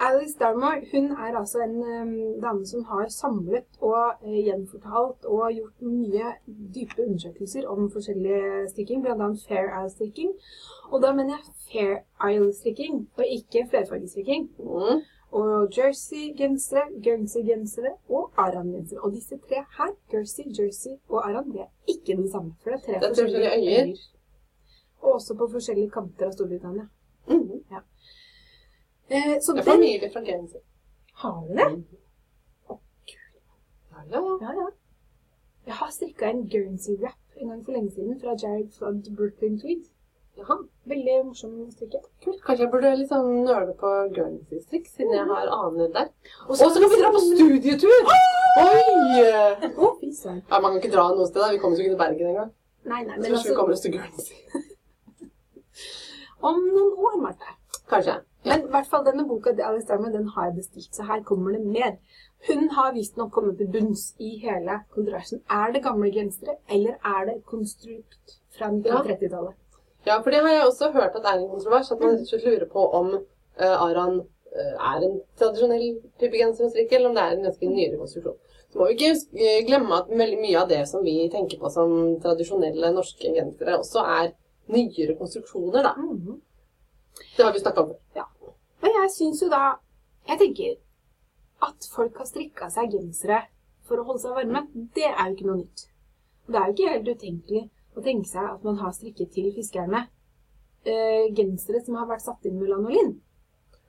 Alice Darmore hun er altså en um, dame som har samlet og uh, gjenfortalt og gjort mye dype undersøkelser om forskjellig strikking, bl.a. Fair Isle-strikking. Og da mener jeg Fair Isle-strikking, og ikke flerfargestrikking. Mm. Og jersey-gensere, Guernsey-gensere og Aran-gensere. Og disse tre her, Jersey, Jersey og Aran, det er ikke den samme. For det er tre Det er forskjellige forskjellige øyer. Og også på forskjellige kanter av Storbritannia. Mm. Eh, så Det er den familie fra Guernsey. har du det. Mm. Ja, ja. Ja, ja. Jeg har strikka en Guernsey-wrap en gang for lenge siden fra Jared Flood Brooklyn Tweed. Jaha. Veldig morsom å strikke. Kult. Kanskje jeg burde sånn nøle på Guernsey-strikk, siden jeg har aner der. Og så kan vi dra på studietur! Oi! Å, søren. Ja, Man kan ikke dra noe sted. da. Vi kommer jo ikke til Bergen engang. Nei, nei, Så men kanskje vi altså kommer oss til Guernsey. [laughs] Om noen år, Marte. Kanskje. Men i hvert fall denne boka den har jeg bestilt, så her kommer det mer. Hun har visstnok kommet til bunns i hele kontroversen. Er det gamle gensere, eller er det konstrukt fra 1930-tallet? Ja, for det har jeg også hørt at er en kontrovers. At man rett lurer på om uh, Aran uh, er en tradisjonell type genser å strikke, eller om det er en ganske nyere konstruksjon. Så må vi ikke eh, glemme at veldig mye av det som vi tenker på som tradisjonelle norske gensere, også er nyere konstruksjoner, da. Mhm. Det har vi snakka om før. Men jeg syns jo da Jeg tenker at folk har strikka seg gensere for å holde seg varme, det er jo ikke noe nytt. Det er jo ikke helt utenkelig å tenke seg at man har strikket til fiskerne øh, gensere som har vært satt inn med lanolin.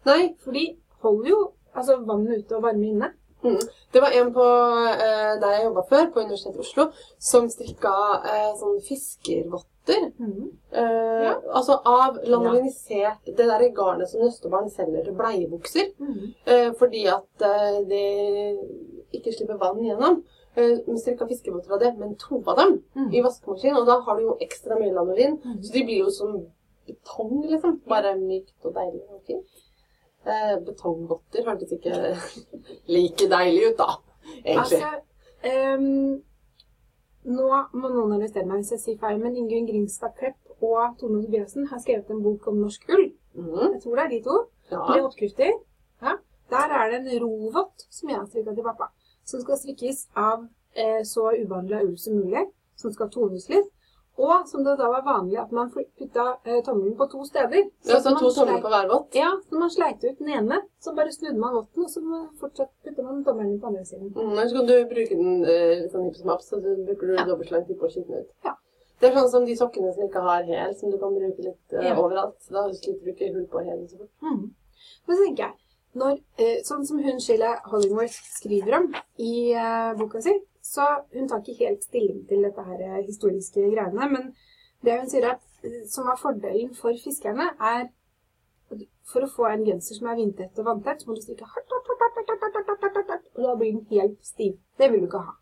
Nei, For de holder jo altså vannet ute og varme inne. Mm. Det var en på, eh, der jeg jobba før, på Universitetet i Oslo, som strikka eh, sånn fiskervotter. Eh, Ja. Altså av lanolinisert Det der garnet som nøstebarn selger til bleiebukser. Eh, fordi at eh, det ikke slipper vann gjennom. Eh, strikket strikka fiskevotter av det, men to av dem Mm. i vaskemaskin. Og da har du jo ekstra mye lanolin, Mm. så de blir jo som betong, liksom. Bare mykt og deilig og fint. Eh, betongvotter hørtes ikke [laughs] like deilig ut, da, egentlig. Altså, um, nå må noen arrestere meg hvis jeg sier feil, men Ingunn Gringstad Klepp og Tone Tobiassen har skrevet en bok om norsk ull. Mm. Jeg tror det er de to. Ja. Med oppskrifter. Ja. Der er det en rovott som jeg har strikka til pappa. Som skal strikkes av eh, så ubehandla ull som mulig. Som skal tones litt. Og som det da var vanlig at man putta eh, tommelen på to steder. Ja, så to tomler på hver vott. Ja, så man sleit ut den ene, så bare snudde man votten, og så fortsatt putta man tommelen på andre siden. Mm, så kan du bruke den eh, sånn hipp som app, så du bruker du Ja. dobbeltslang tid på å skitne ut. Ja. Det er sånn som de sokkene som ikke har hæl, som du kan bruke litt eh, Ja. overalt. Da slipper du ikke hull på hælen så fort. Mm. Men så tenker jeg, når, eh, sånn som hun Sheila Hollingworth skriver om i eh, boka si, så hun tar ikke helt stilling til dette her eh, historiske greiene, men det hun sier at eh, som er fordelen for fiskerne er for å få en genser som er vindtett og vanntett, så må du strikke hardt, hardt, hardt, hardt, hardt, hardt, hardt, hardt, hardt, og da blir den helt stiv. Det vil du ikke ha.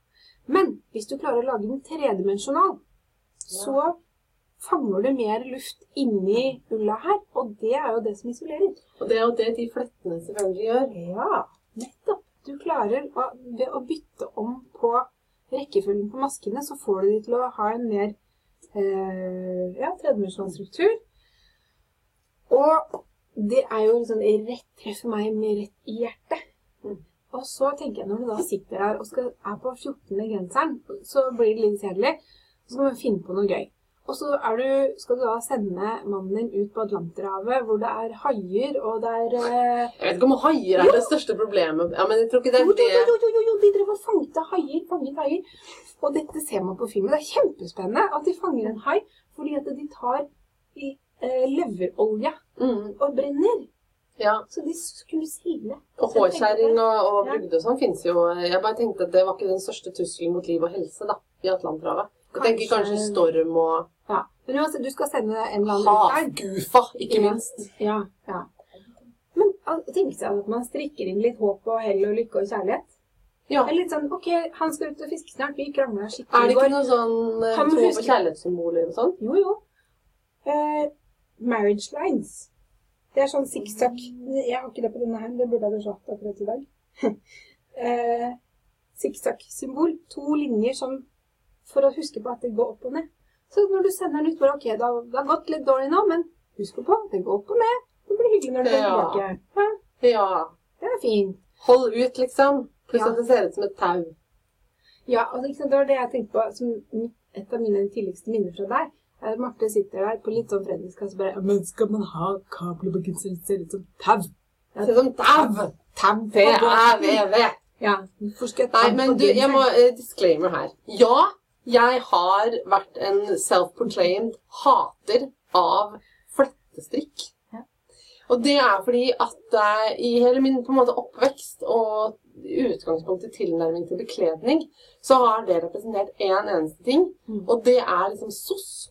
Men hvis du klarer å lage den tredimensjonal, så fanger du mer luft inni ulla her, og det er jo det som isolerer. Og det er jo det de flettene selvfølgelig gjør. Ja, nettopp. Du klarer å, ved å bytte om på rekkefølgen på maskene, så får du de til å ha en mer eh, ja, tredimensjonal struktur. Og det er jo liksom rett treffer meg med rett i hjertet. Mm. Og så tenker jeg når du da sitter der og skal, er på 14. genseren, så blir det litt kjedelig. Så skal man finne på noe gøy. Og så er du, skal du da sende mannen din ut på Atlanterhavet, hvor det er haier, og det er eh, Jeg vet ikke om haier er det største problemet. Ja, men jeg tror ikke det jo, er jo, det. jo, jo, jo, jo, de drev og fanget haier, fanget haier. Og dette ser man på filmen. Det er kjempespennende at de fanger en hai, fordi at de tar i eh, leverolje Mm, og brenner. ja. Så de skulle sile. Og hårskjæring og, og brugde og sånn fins jo. Jeg bare tenkte at det var ikke den største trusselen mot liv og helse da, i Atlanterhavet. Jeg tenker Kanskje- storm og Ja. Men uansett, du skal sende en eller annen ut der. havgufa, ikke minst. Ja, ja. Men tenk seg at man strikker inn litt håp og hell og lykke og kjærlighet. Ja. Det er litt sånn, ok, han skal ut og fiske snart, vi krangler Er skikkelig det i går. ikke noe sånn eh, Han tro på kjærlighetssymboler kjærlighetssymboler og sånn? Jo, jo. Eh, marriage lines. Det er sånn sikksakk. Jeg har ikke det på denne her, det burde jeg hatt akkurat i dag. [laughs] eh, Sikksakk-symbol. To linjer som for å huske på at det går opp og ned. Så når du sender den ut, bare ok, det har, det har gått litt dårlig nå, men husk på, at det går opp og ned. Det blir hyggelig når du kommer Ja. tilbake. Ja, Ja. det er fint. Hold ut, liksom. Pluss Ja. at det ser ut som et tau. Ja, og liksom, det var det jeg tenkte på som et av mine tidligste minner fra deg. er at Marte sitter der på litt sånn fredagskasse og bare Men skal man ha kabler på genseren? Det ser ut som tau. Ser ut som tau. Tau P-æ-v-v. Ja, hvorfor skal jeg Nei, men du, jeg må uh, disclaimer her. Ja, jeg har vært en self-proclaimed hater av flettestrikk. Ja. Og det er fordi at uh, i hele min på en måte oppvekst og i utgangspunktet tilnærming til bekledning, så har det representert én eneste ting, Mm. og det er liksom SOS.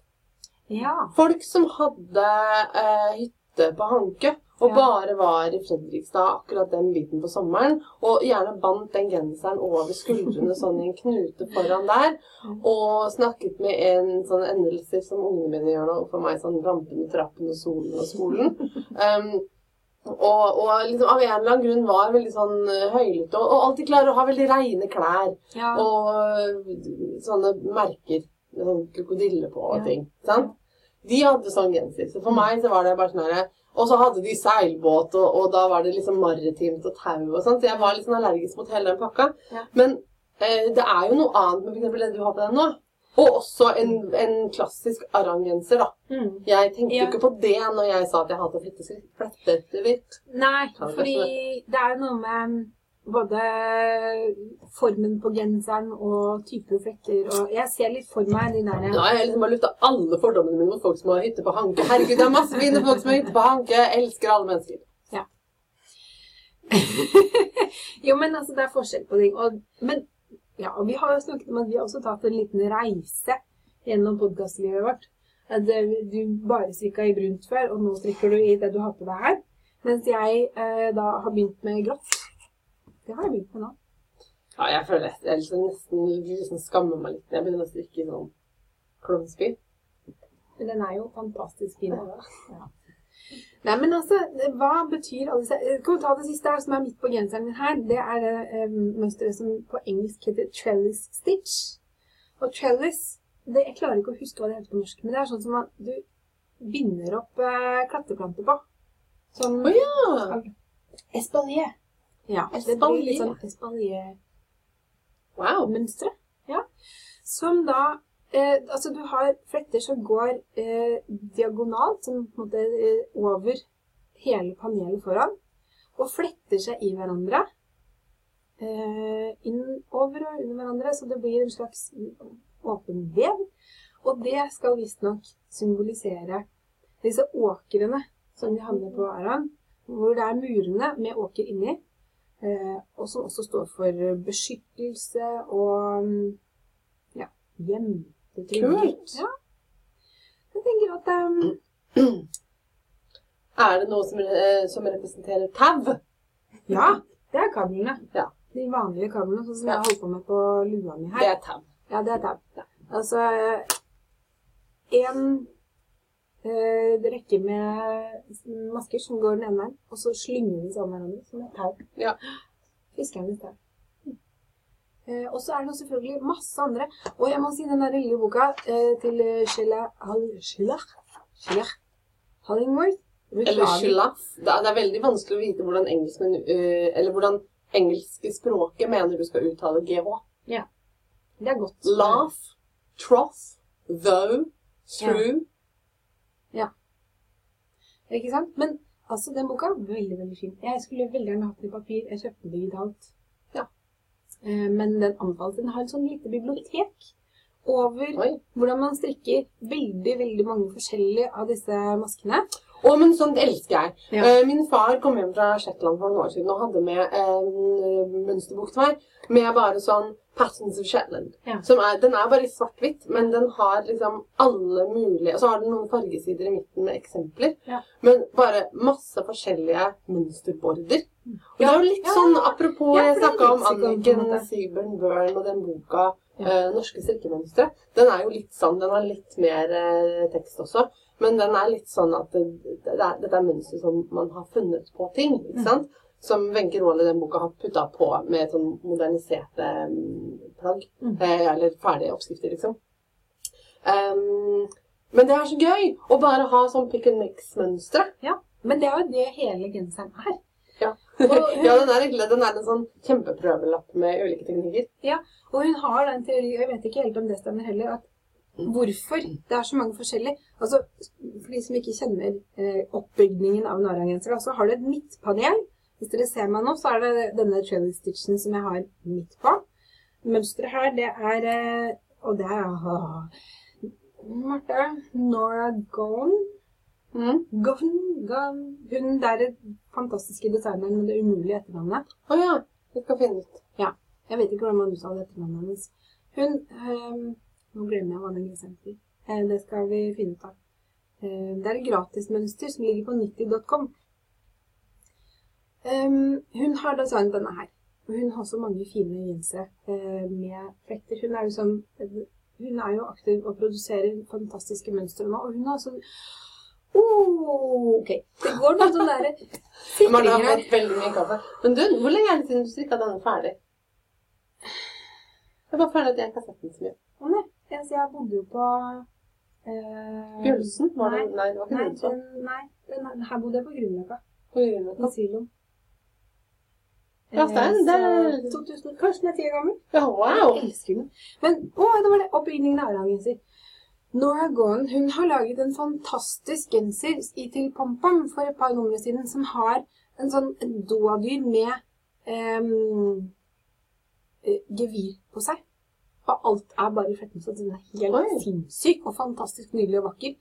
Ja. Folk som hadde uh, hytte på Hanke, og bare var i Fredrikstad akkurat den biten på sommeren, og gjerne bandt den genseren over skuldrene sånn i en knute foran der, Mm. og snakket med en sånn endelser som ungene mine gjør nå, for meg sånn rampende trappen og solen og skolen. Um, og, og liksom av en eller annen grunn var veldig sånn høylytt og, og alltid klarer å ha veldig reine klær. ja. Og sånne merker med sånn krokodille på og ting. Sant? De hadde sånn genser. Så for meg så var det bare sånn herre Og så hadde de seilbåt, og, og da var det liksom maritimt og tau og sånn. Så jeg var litt sånn allergisk mot hele den pakka. Ja. Men eh, det er jo noe annet med f.eks. det du har på deg nå. Og også en, en klassisk arrangenser da. Mm. Jeg tenkte jo Ja. ikke på det når jeg sa at jeg hadde flettehvitt. Nei, Ta det fordi det er jo noe med både formen på genseren og type flekker og Jeg ser litt for meg de der Da har jeg liksom bare lufta alle fordommene mine mot folk som har hytte på Hanke. Herregud, det er masse fine folk som har hytte på Hanke. Jeg elsker alle mennesker. [laughs] Jo, men altså, det er forskjell på ting. Og, men ja, og vi har jo snakket om at vi har også tatt en liten reise gjennom podkastlivet vårt. At eh, du bare strikka i brunt før, og nå strikker du i det du har på deg her. Mens jeg eh, da har begynt med grått. Det har jeg begynt med nå. Ja, jeg føler jeg, jeg liksom nesten liksom skammer meg litt jeg begynner å strikke sånn klovnspy. Men den er jo fantastisk fin. Ja. Nei, men altså, hva betyr alle disse Kan vi ta det siste her, som er midt på genseren min her? Det er det eh, mønsteret som på engelsk heter trellis stitch. Og trellis det, Jeg klarer ikke å huske hva det heter på norsk, men det er sånn som at du binder opp eh, klatreplanter på. Sånn oh, ja! espalier. Ja, litt sånn espalier-mønstre. Wow. Ja. Som da eh, Altså, du har fletter som går eh, diagonalt, som på en måte eh, over hele panelet foran, og fletter seg i hverandre. Eh, inn over og under hverandre, så det blir en slags åpen vev. Og det skal visstnok symbolisere disse åkrene som de havner på Aran, hvor det er murene med åker inni, og som også står for beskyttelse og mm, ja. Kult. Ja. Jeg tenker at um, [clears throat] Er det noe som, eh, som representerer tau? Ja, det er kablene. Ja. De vanlige kablene, sånn som jeg holder på med på lua mi her. Det er tau. Ja, det er tau. Ja. Altså en eh, rekke med masker som går den ene veien, og så slynger de sammen hverandre som et tau. Ja. Fiskernes tau. Eh, og så er det selvfølgelig masse andre. Og jeg må si den der lille boka eh, til Sheila Hall- Sheila Sheila Hallingworth. Eller Sheila. Det det er veldig vanskelig å vite hvordan engelsk, men, uh, eller hvordan engelske språket mener du skal uttale GH. Ja. Det er godt. Laugh, trough, though, through. Ikke sant? Men altså, den boka veldig, veldig fin. Jeg skulle veldig gjerne hatt den i papir. Jeg kjøpte den digitalt. Ja. Eh, Men den anbefales. Den har et sånn lite bibliotek over Oi. hvordan man strikker veldig, veldig mange forskjellige av disse maskene. Å, men sånt elsker jeg. Ja. Eh, min far kom hjem fra Shetland for noen år siden og hadde med en mønsterbok til meg med bare sånn Patterns of Shetland. Ja. Som er, den er bare i svart-hvitt, men den har liksom alle mulige Og så har den noen fargesider i midten med eksempler. Ja. Men bare masse forskjellige mønsterborder. Og det er jo litt Ja, sånn, apropos Ja, jeg snakka om Anniken. Seaburn Byrne og den boka Ja. eh, 'Norske strikkemønstre'. Den er jo litt sånn, den har litt mer eh, tekst også. Men den er litt sånn at det, det er, dette er mønster som man har funnet på ting. Mm. ikke sant? Som Wenche Roald i den boka har putta på med sånn moderniserte mm, plagg. Mm. Eh, eller ferdige oppskrifter, liksom. Um, men det er så gøy å bare ha sånn pick and mix-mønstre. Ja, Men det er jo det hele genseren er. Ja. [laughs] Ja, den er egentlig den er en sånn kjempeprøvelapp med ulike teknikker. Ja, Og hun har da en teori, og jeg vet ikke helt om det stemmer heller, at hvorfor det er så mange forskjellige Altså, For de som ikke kjenner eh, oppbygningen av en arangenser, så har du et midtpanel. Hvis dere ser meg nå, så er det denne trailer-stitchen som jeg har midt på. Mønsteret her, det er eh, Og det er aha. Marte Nora Gone. Mm. Gone, Gone. Hun der fantastiske designeren med det umulige etternavnet. Å ja. Vi skal finne ut. Ja. Jeg vet ikke hvordan man uttaler etternavnet hennes. Hun ehm, Nå glemmer jeg hva den grisen heter. Eh, det skal vi finne ut av. Eh, det er et gratismønster som ligger på 90.com. Ehm, hun har designet denne her. Hun har så mange fine gensere eh, med flekter. Hun er jo sånn hun er jo aktiv og produserer fantastiske mønstre nå, og hun har sånn oh, Ok. Det går noen sånne derre sikringer her. Men du, hvor lenge er det siden du strikka denne ferdig? Jeg bare føler at jeg ikke har sett den så mye. Å nei, altså, jeg bodde jo på eh, Bjølsen? Var det? Nei, det var ikke Nei, den nei men her bodde jeg på Grünerløkka. På Grünerløkka. Siloen. Ja, Stein, er- det er- Eh, 2000, kanskje den er ti år gammel. Ja, wow! Jeg elsker den. Men å, det var det. Oppbygningen av Aran-genser. Nora Goen hun har laget en fantastisk genser i til PomPom for et par numre siden som har en sånn doadyr med eh, gevir på seg. Og alt er bare i så den er helt Oi. sinnssyk og fantastisk nydelig og vakker.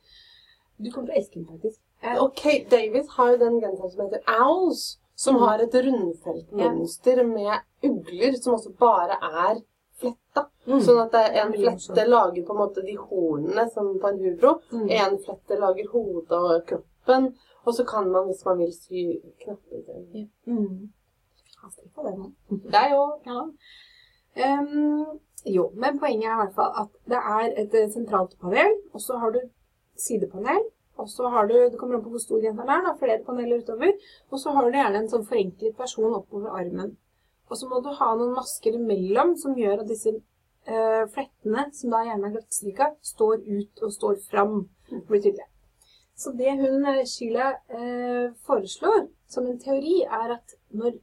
Du kommer til å elske den, faktisk. Eh, Og Kate Davis har jo den genseren som heter Owls, som Mm. har et rundfeltmønster med ugler som også bare er fletta. Mm. Sånn at det en flette lager på en måte de hornene som på en hubro. Mm. En flette lager hodet og kroppen. Og så kan man, hvis man vil, sy knapper til. Mm. Han strikka det nå. Jeg òg. Ja. Ehm, jo, men poenget er i hvert fall at det er et eh, sentralt panel, og så har du sidepanel, og så har du, det kommer an på hvor stor genseren er, da, flere paneler utover, og så har du gjerne en sånn forenklet versjon oppover armen. Og så må du ha noen masker imellom som gjør at disse øh, flettene, som da gjerne er glattstrika, står ut og står fram. Blir tydelig. Så det hun, eh, Sheila, øh, foreslår som en teori, er at når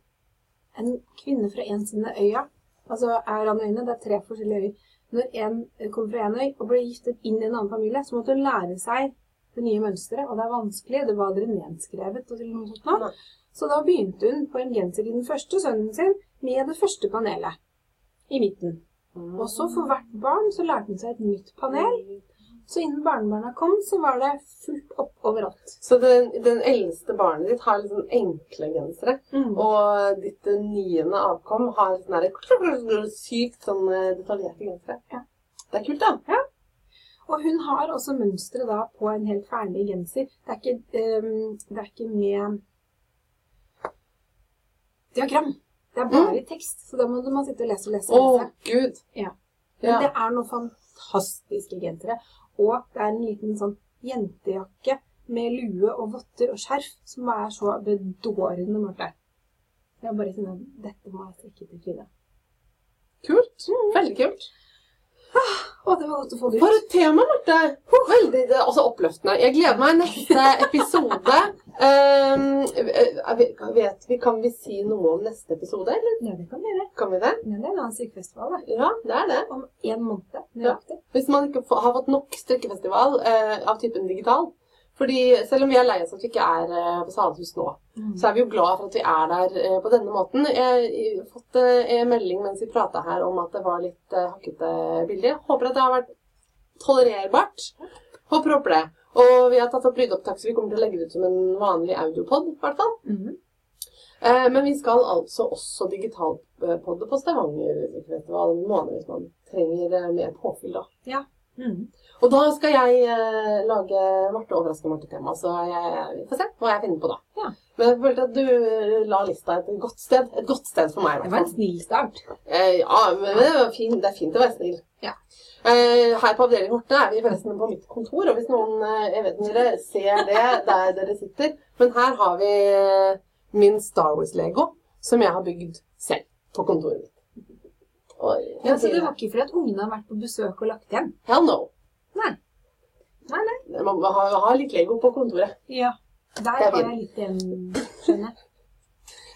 en kvinne fra en sine øya, altså er han øyne, det er tre forskjellige øyer, når en kommer fra en øy og blir giftet inn i en annen familie, så måtte hun lære seg det nye mønsteret, og det er vanskelig, det var aldri nedskrevet og til noe sånt noe. Så da begynte hun på en genser i den første sønnen sin med det første panelet i midten. Og så for hvert barn så lærte hun seg et nytt panel, så innen barnebarna kom, så var det fullt opp overalt. Så den, den eldste barnet ditt har sånn enkle gensere. Mm. Og ditt eh, niende avkom har sånne sykt sånn eh, detaljerte gensere. Ja. Det er kult, da. Og hun har også mønsteret da på en helt ferdig genser. Det er ikke, um, det er ikke med diagram. Det er bare mm. tekst, så da må man sitte og lese og lese. Å, oh, gud. Ja. Ja. Det er noen fantastiske gensere. Og det er en liten sånn jentejakke med lue og votter og skjerf som er så bedårende Marte. Jeg bare kjenner at dette må jeg trekke til Frida. Kult. Veldig kult. Å, det var godt å få det ut. For et tema, Marte. Veldig er oppløftende. Jeg gleder meg. Neste episode um, vet, vi, Kan vi si noe om neste episode, eller? Ja, det kan vi gjøre. Kan vi det? Men det er en annen strikkefestival, det. Ja, det er det. Om en måned. Nøyaktig. Hvis man ikke får- har fått nok strikkefestival eh, av typen digital fordi Selv om vi er lei oss at vi ikke er eh, på Salhus nå, så er vi jo glad for at vi er der eh, på denne måten. Jeg har fått eh, en melding mens vi prata her om at det var litt eh, hakkete bilder. Håper at det har vært tolererbart. Håper, håper det. Og vi har tatt opp lydopptak, så vi kommer til å legge det ut som en vanlig audiopod. i hvert fall. Mm men vi skal altså også digitalpodde på Stavanger-festivalen en måned hvis man trenger eh, mer påfyll. da. Mhm. Og da skal jeg eh, lage Marte overrasker Marte-tema, så jeg, vi får se hva jeg finner på da. Ja. Men jeg følte at du eh, la lista et godt sted. Et godt sted for meg. Det var en snill start. Eh, ja, men det, var fin, det er fint å være snill. Ja. Eh, her på avdeling Horte er vi forresten på mitt kontor, og hvis noen eh, jeg vet dere ser det der dere sitter Men her har vi min Star Wars-lego, som jeg har bygd selv på kontoret mitt. Og, Ja, Så det var ikke fordi at ungene har vært på besøk og lagt igjen? Hell no. Nei. Nei, nei. Man må ha, ha litt Lego på kontoret. Ja. Der er har jeg litt igjen, skjønner jeg.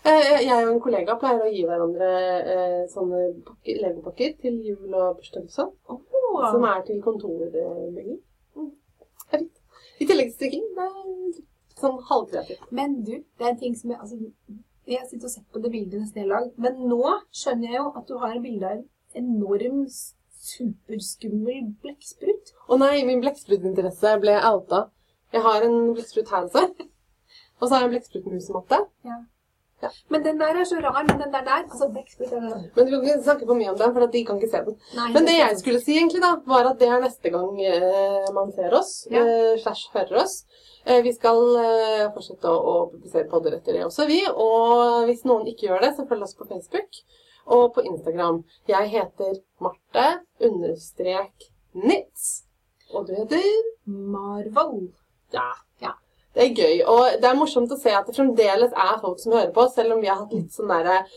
Eh, Jeg og en kollega pleier å gi hverandre eh, sånne pakker, legopakker til jul og bursdag og Oh. som er til kontorbygging. Mm. Det er fint. I tillegg til strikking. Det er sånn halvkreativt. Men du, det er en ting som jeg altså, Jeg sitter og sett på det bildet nesten hele dag, men nå skjønner jeg jo at du har bilde av en enorm, superskummel blekksprut. Å nei, min blekksprutinteresse ble outa Jeg har en blekksprut her også. [laughs] Og så har jeg en blekksprutmusematte. Men den der er så rar, men den der der Altså. Men du kan ikke snakke for mye om den, for de kan ikke se den. Nei, Men det jeg skulle si, egentlig, da, var at det er neste gang eh, man ser oss, Ja. eh, slash hører oss. Eh, vi skal eh, fortsette å, å publisere podder etter det også, vi. Og hvis noen ikke gjør det, så følg oss på Facebook og på Instagram. Jeg heter Marte understrek Nitz. Og du heter Marvel. Ja. Det er gøy, og det er morsomt å se at det fremdeles er folk som hører på, selv om vi har hatt litt sånn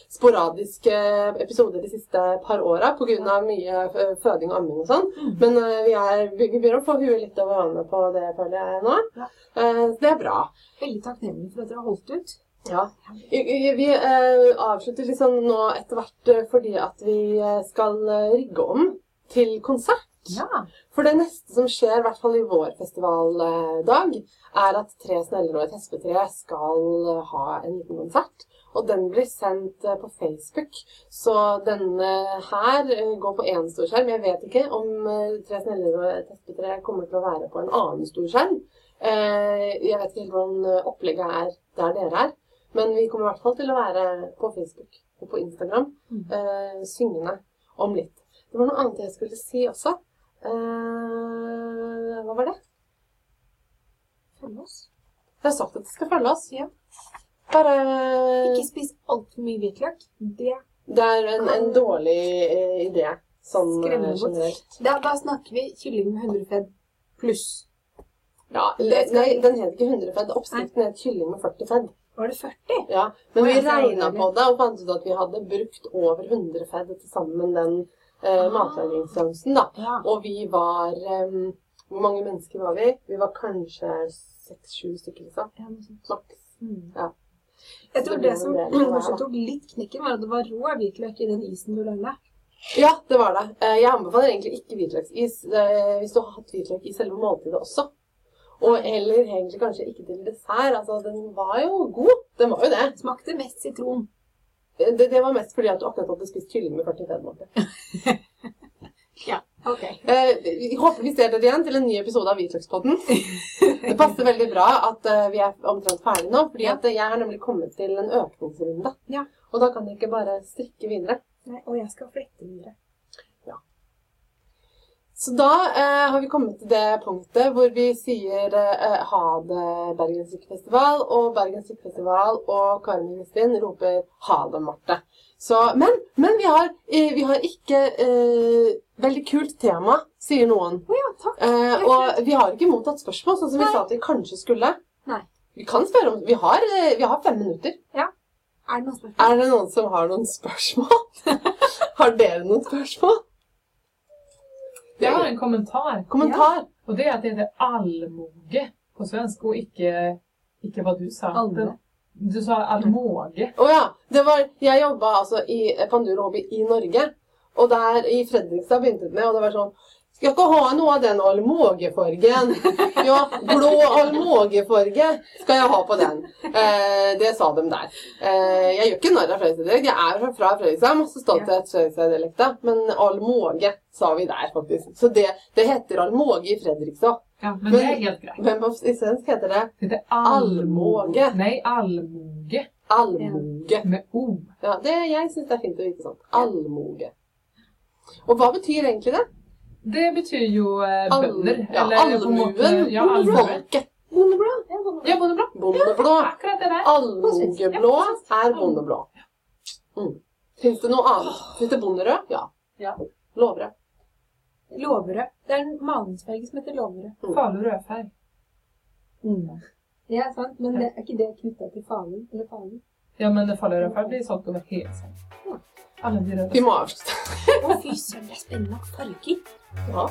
sporadiske episoder de siste par åra pga. mye eh, føding og amming og sånn. Mm. Men eh, vi, er, vi begynner å få huet litt over vannet på det, føler jeg nå. Eh, Så det er bra. Veldig takknemlig for at dere har holdt ut. Ja. Vi eh, avslutter liksom nå etter hvert eh, fordi at vi eh, skal eh, rigge om til konsert. Ja. For det neste som skjer, i hvert fall i vår festivaldag, er at Tre sneller og et hespetre skal ha en liten konsert. Og den blir sendt eh, på Facebook. Så denne her eh, går på én storskjerm. Jeg vet ikke om eh, Tre sneller og et hespetre kommer til å være på en annen storskjerm. Jeg vet ikke helt hvordan opplegget er der dere er. Men vi kommer i hvert fall til å være på Facebook og på Instagram Mm. syngende om litt. Det var noe annet jeg skulle si også. Eh, hva var det? Følg oss. Jeg har sagt at de skal følge oss. Ja. Bare Ikke spis altfor mye hvitløk. Det Det er en, en dårlig eh, idé. Sånn eh, Skremmer bort. da, da snakker vi kylling med 100 fedd pluss. Ja, Det nei, den heter ikke 100 fedd. Oppskriften heter kylling med 40 fedd. Var det 40? Ja, men vi regna på det og fant ut at vi hadde brukt over 100 fedd til sammen den eh, Ah. Ja. Og vi var um, Hvor mange mennesker var vi? Vi var kanskje seks-sju stykker, liksom. ja. Maks. Mm. Ja. Jeg tror det det som kanskje [clears throat] tok litt knekken, var at det var rå hvitløk i den isen du lagde. Ja, det var det. Eh, Jeg anbefaler egentlig ikke hvitløksis eh, hvis du har hatt hvitløk i selve måltidet også. Og heller egentlig kanskje ikke til dessert. Altså, den var jo god. Den var jo det. Smakte mest sitron. Det, det var mest fordi at du akkurat hadde spist kylling med 45 måneder. [laughs] ja, Ok. Eh, Vi ser dere igjen til en ny episode av Hvitløkspodden. Det passer veldig bra at uh, vi er omtrent ferdige nå, fordi at jeg har nemlig kommet til en økningsrunde. Ja. Og da kan jeg ikke bare strikke videre. Nei, og jeg skal flette videre. Så da eh, har vi kommet til det punktet hvor vi sier eh, ha det Bergen Strikkefestival, og Bergen Strikkefestival og Karen og Kristin roper ha det, Marte. Så, men men vi, har, eh, vi har ikke eh, Veldig kult tema, sier noen. Å ja, takk. Eh, og vi har ikke mottatt spørsmål, sånn som vi Nei. sa at vi kanskje skulle. Nei. Vi kan spørre om Vi har, eh, vi har fem minutter. Er det? Er det noen som har noen spørsmål? [laughs] har dere noen spørsmål? Jeg har en kommentar. Kommentar? Og det er at det heter allmoge på svensk, og ikke, ikke hva du sa. Alme. Du sa ALMOGE. Å ja. Det var, jeg jobba altså i Panduro Hobby i Norge. Og der i Fredrikstad begynte det med, og det var sånn Skal ikke ha noe av den almågefargen. Ja, blå almågefarge skal jeg ha på den. Eh, det sa de der. Eh, jeg gjør ikke narr av Fredrikstad-dialekt. Jeg er fra- Fredrikstad, masse stolthet Fredrikstad-dialekta. Men almåge sa vi der, faktisk. Så det, det heter almåge i Fredrikstad. Ja, men det er helt greit. Men på i svensk heter det Det allmoge. Nei, allmoge. allmoge. Med O. Ja, det, jeg syns det er fint å vite sånt. Allmoge. Og hva betyr egentlig det? Det betyr jo eh, bønder. ja, allmuen. Ja. Folket. Bondeblå? Ja, bondeblå. Ja, bondeblå. Der. Allmogeblå er bondeblå. Mm. Fins det noe annet? Fins det bonderød? Ja. Ja. Låvrød. Låverød. Det er en malingsfarge som heter låverød. Falu Det er sant, men det, er ikke det knytta til Falun? Eller Falun? Ja, men falu rødfarg blir solgt over hele Sverige. Alle de røde. Vi må avslutte. Å, fy søren, det er spennende. Farger. Ja.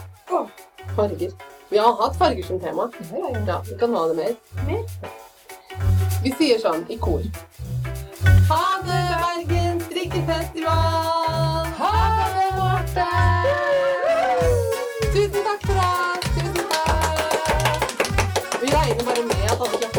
Farger. Vi har hatt farger som tema. Ja, ja, ja. Ja, vi kan ha det mer. Mer? Vi sier sånn i kor. Ha det, Bergen strikkefestival! Ha det, Marte! Tusen takk for oss! Tusen takk! Vi regner bare med at alle.